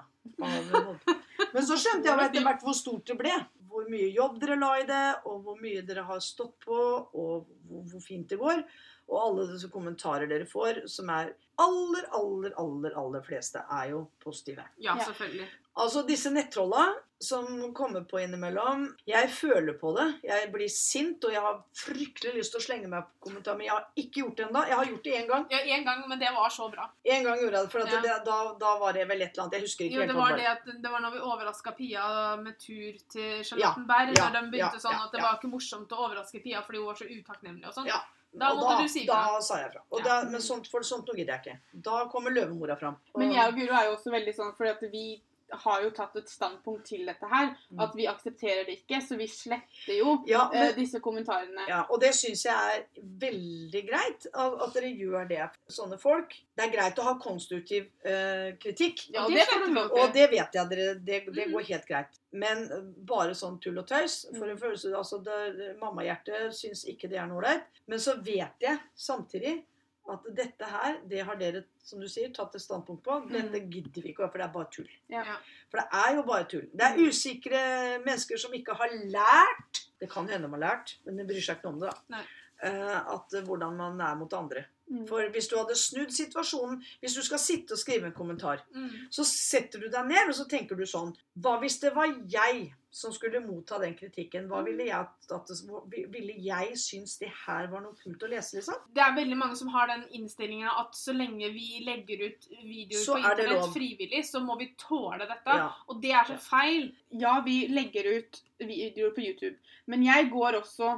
Men så skjønte jeg etter hvert hvor stort det ble. Hvor mye jobb dere la i det, og hvor mye dere har stått på, og hvor, fint det går. Og alle disse kommentarer dere får, som er aller, aller, aller, aller fleste, er jo positive. Ja, Ja. selvfølgelig. Altså disse nettrolla som kommer på innimellom. Jeg føler på det. Jeg blir sint, og jeg har fryktelig lyst til å slenge meg på kommentaren. men jeg har ikke gjort det ennå. Jeg har gjort det én gang. Ja, én gang, men det var så bra. En gang gjorde jeg det, for at Ja. det, da, da var det vel et eller annet. Jeg husker ikke Jo, helt det var det at det var når vi overraska Pia med tur til Charlottenberg. Ja, ja, de begynte ja, sånn at det ja. var ikke morsomt å overraske Pia fordi hun var så utakknemlig og sånn. Ja. Da måtte måtte du si Da sa jeg fra. Og Ja. da, men sånt, for sånt noe gidder jeg ikke. Da kommer løvemora fram. Og- Men jeg og Guro er jo også veldig sånn, fordi at vi har jo tatt et standpunkt til dette her. Mm. At vi aksepterer det ikke, så vi sletter jo ja, eh, men, disse kommentarene. ja, og det syns jeg er veldig greit at, dere gjør det. Sånne folk. Det er greit å ha konstruktiv uh, kritikk. Ja, Og det det du Og det vet jeg dere, det, det Mhm. går helt greit. Men eh, bare sånn tull og tøys. For Mm. en følelse, altså Mammahjertet syns ikke det er noe ålreit. Men så vet jeg samtidig at dette her, det har dere, som du sier, tatt et standpunkt på. Dette gidder vi ikke, for det er bare tull. Ja. For det er jo bare tull. Det er usikre mennesker som ikke har lært Det kan hende de har lært, men de bryr seg ikke noe om det. da. Nei. Eh, at hvordan man er mot andre. Mm. For hvis du hadde snudd situasjonen Hvis du skal sitte og skrive en kommentar, Mm. så setter du deg ned og så tenker du sånn Hva hvis det var jeg som skulle motta den kritikken? Hva ville jeg, at ville jeg synes det her var noe kult å lese, liksom? Det er veldig mange som har den innstillingen at så lenge vi legger ut videoer Så på er internett frivillig, så må vi tåle dette. Ja. Og det er så feil. Ja, vi legger ut videoer på YouTube, men jeg går også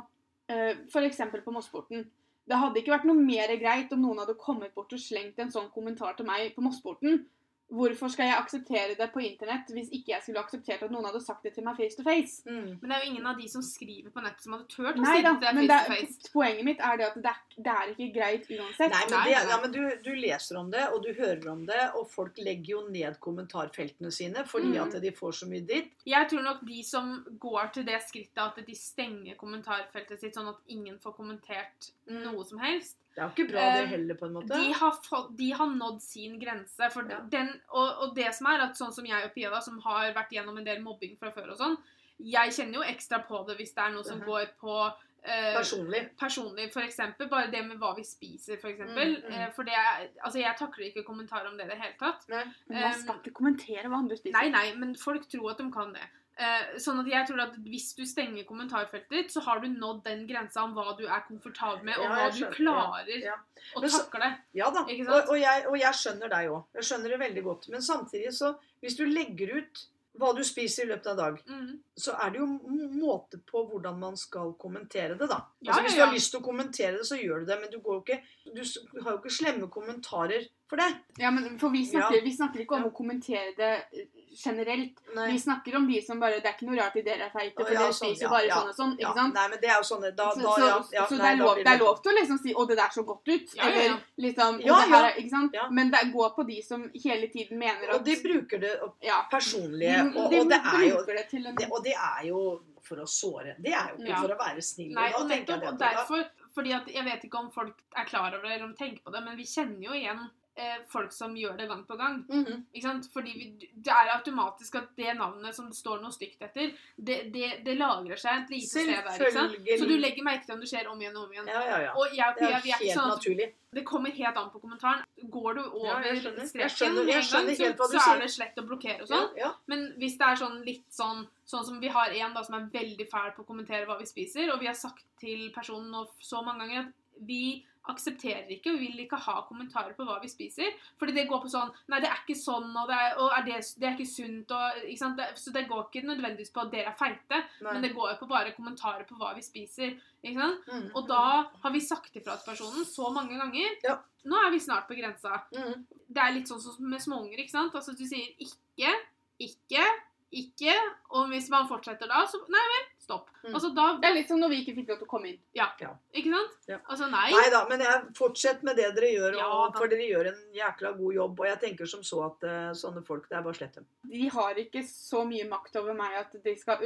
eh, f.eks. på Mossporten. Det hadde ikke vært noe mer greit om noen hadde kommet bort og slengt en sånn kommentar til meg på Mossporten. Hvorfor skal jeg akseptere det på internett hvis ikke jeg skulle akseptert at noen hadde sagt det til meg face to face? Mm. Men det er jo ingen av de som skriver på nettet som hadde turt å si det til men deg face to face. poenget mitt er det at det er, det er ikke greit uansett. Nei, men, det, ja, men du, du leser om det, og du hører om det, og folk legger jo ned kommentarfeltene sine fordi Mm. at de får så mye dritt. Jeg tror nok de som går til det skrittet at de stenger kommentarfeltet sitt sånn at ingen får kommentert noe som helst, Det er jo ikke bra, Eh, det heller, på en måte. de har, fått, de har nådd sin grense. For Ja. den, og, og det som er at sånn som jeg og Pia, da, som har vært gjennom en del mobbing fra før og sånn, jeg kjenner jo ekstra på det hvis det er noe som Mhm. går på eh, Personlig. personlig, for eksempel. Bare det med hva vi spiser, for eksempel. Mm, mm. Eh, for det er, altså jeg takler ikke kommentarer om det i det hele tatt. Nei. Men man skal ikke kommentere hva andre spiser. Nei, nei, men folk tror at de kan det. Eh, sånn at jeg tror at Hvis du stenger kommentarfeltet ditt, så har du nådd den grensa om hva du er komfortabel med, og Ja, hva skjønner, du klarer Ja. å Men så- takle. Ja da. Og, og, jeg, og jeg skjønner deg òg. Jeg skjønner det veldig godt. Men samtidig så Hvis du legger ut hva du spiser i løpet av dag, Mm. så er det jo måte på hvordan man skal kommentere det, da. Ja, altså, hvis du har lyst til å kommentere det, så gjør du det. Men du, går ikke, du har jo ikke slemme kommentarer for det. Ja, men for vi snakker, Ja. vi snakker ikke om Ja. å kommentere det generelt. Nei. Vi snakker om de som bare Det er ikke noe rart i dere er feite, for ja, dere sånn, ja, bare ja, sånn og sånn. Ja, ikke sant? nei, men det er jo sånne da, så da, så, ja, ja, så nei, det, er lov, det er lov til å liksom si 'Å, det der så godt ut'. Ja, ja, ja. Eller liksom Ja, det her, ja. er- Ikke sant? Ja. Men det går på de som hele tiden mener Og at de bruker det og ja, personlige, de, og, de og det er jo det til en det, Og det er jo for å såre. Det er jo ikke Ja. for å være snill. Nei, og, og og derfor fordi at Jeg vet ikke om folk er klar over det eller om de tenker på det, men vi kjenner jo igjen eh, folk som gjør det gang på gang. Mhm. Ikke sant? Fordi vi, Det er automatisk at det navnet som det står noe stygt etter, det, det, det lagrer seg et lite sted der. ikke sant? Så du legger merke til om det skjer om igjen og om igjen. Ja, ja, ja. Og jeg Det er vi er ikke helt sånn at naturlig. det kommer helt an på kommentaren. Går du Ja, over jeg skjønner. Jeg streken skjønner- gang, så, du så er det slett å blokkere og Ja, sånn. ja. Men hvis det er sånn litt sånn Sånn som vi har en da som er veldig fæl på å kommentere hva vi spiser, og vi har sagt til personen nå så mange ganger at vi aksepterer ikke, og vil ikke ha kommentarer på hva vi spiser. Fordi det går på sånn Nei, det er ikke sånn, og det er, og er det, det er ikke sunt, og ikke sant? Det, Så det går ikke nødvendigvis på at dere er feite, Nei. men det går jo på bare kommentarer på hva vi spiser. Ikke sant? Mm. Og da har vi sagt ifra til personen så mange ganger. Ja. Nå er vi snart på grensa. Mm. Det er litt sånn som med småunger, ikke sant? Altså du sier ikke, ikke, ikke. Og hvis man fortsetter da, så Nei vel, stopp. Mm. Altså da Det er litt som når vi ikke fikk lov til å komme inn. Ikke sant? Ja. Altså nei. Nei da, men jeg, fortsett med det dere gjør, Ja, og, for dere gjør en jækla god jobb. Og jeg tenker som så at uh, sånne folk, det er bare slett dem. De har ikke så mye makt over meg at de skal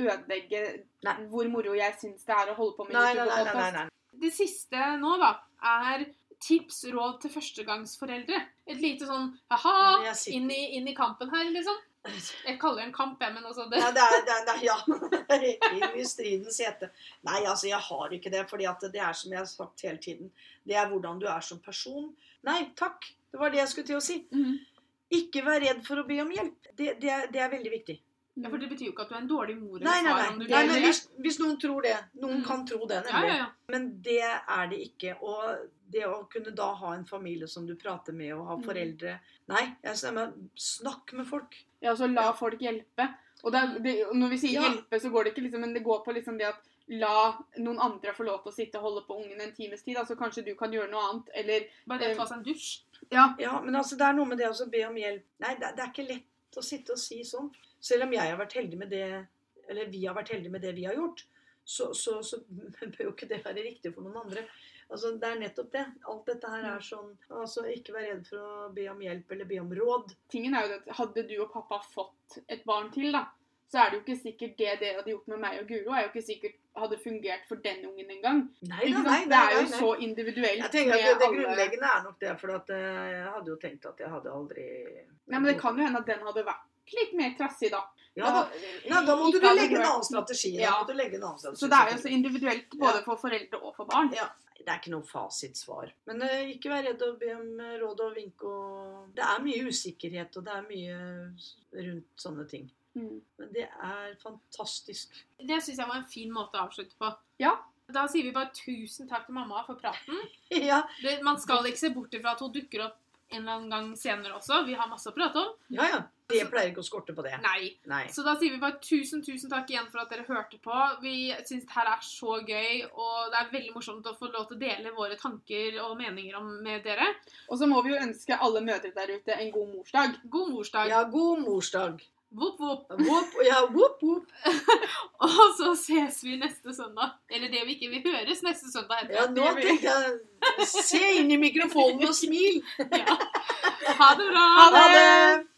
ødelegge Nei. hvor moro jeg syns det er å holde på med Nei, nei, YouTube nei. nei, nei, nei. Det siste nå, da, er tips, råd til førstegangsforeldre. Et lite sånn Ja, ha-ha, inn, i- inn i kampen her, liksom. Jeg kaller det en kamp, jeg, men altså det Ja, det er, det er, det er, ja. [laughs] Inn i stridens hete. Nei, altså, jeg har ikke det. fordi det er som jeg har sagt hele tiden. Det er hvordan du er som person. Nei, takk. Det var det jeg skulle til å si. Mhm. Ikke vær redd for å be om hjelp. Det, det, er, det er veldig viktig. Ja, for det betyr jo ikke at du er en dårlig mor Nei, nei, nei. nei men hvis, hvis noen tror det Noen Mm. kan tro det, nemlig. ja, ja. Men det er det ikke. Og det å kunne da ha en familie som du prater med, og ha Mm. foreldre Nei, jeg stemmer. Snakk med folk. Ja, så la folk hjelpe. Og det, det, når vi sier Ja. hjelpe, så går det ikke liksom Men det går på liksom det at la noen andre få lov til å sitte og holde på ungen en times tid. Altså kanskje du kan gjøre noe annet, eller Bare det å ta seg en dusj. Ja. Ja, men altså, det er noe med det å be om hjelp. Nei, det, det er ikke lett å sitte og si sånn. Selv om jeg har vært heldig med det, eller vi har vært heldige med det vi har gjort, så, så, så [laughs] bør jo ikke det være riktig for noen andre. Altså, Det er nettopp det. Alt dette her er sånn altså Ikke vær redd for å be om hjelp eller be om råd. Tingen er jo at hadde du og pappa fått et barn til, da, så er det jo ikke sikkert det dere hadde gjort med meg og Guro, er jo ikke sikkert hadde fungert for den ungen engang. Nei nei, nei, det er jo nei, så individuelt Jeg tenker at det, det grunnleggende er nok det, for at eh, jeg hadde jo tenkt at jeg hadde aldri Nei, men det kan jo hende at den hadde vært litt mer trassig, da. Ja, da, nei, da må du legge en annen strategi. Da Ja. måtte du legge en annen strategi. Så det er jo så individuelt både Ja. for foreldre og for barn. Ja, Det er ikke noe fasitsvar. Men uh, ikke vær redd å be om eh, råd og vink. Og... Det er mye usikkerhet, og det er mye rundt sånne ting. Mm. Men det er fantastisk. Det syns jeg var en fin måte å avslutte på. Ja. Da sier vi bare tusen takk til mamma for praten. [laughs] Ja, Det, man skal ikke se bort ifra at hun dukker opp en eller annen gang senere også. Vi har masse å prate om. ja. ja. Det pleier ikke å skorte på det. Nei. Nei. Så da sier vi bare tusen, tusen takk igjen for at dere hørte på. Vi syns det her er så gøy, og det er veldig morsomt å få lov til å dele våre tanker og meninger om, med dere. Og så må vi jo ønske alle mødre der ute en god morsdag. God morsdag. Ja, god morsdag. Vopp, vopp. Whoop, ja, vopp, vopp. [laughs] Og så ses vi neste søndag. Eller det vi ikke vil høres neste søndag. heter Ja, nå tenkte jeg Se inn i mikrofonen og smil. [laughs] Ja. Ha det bra! Ha Ha det!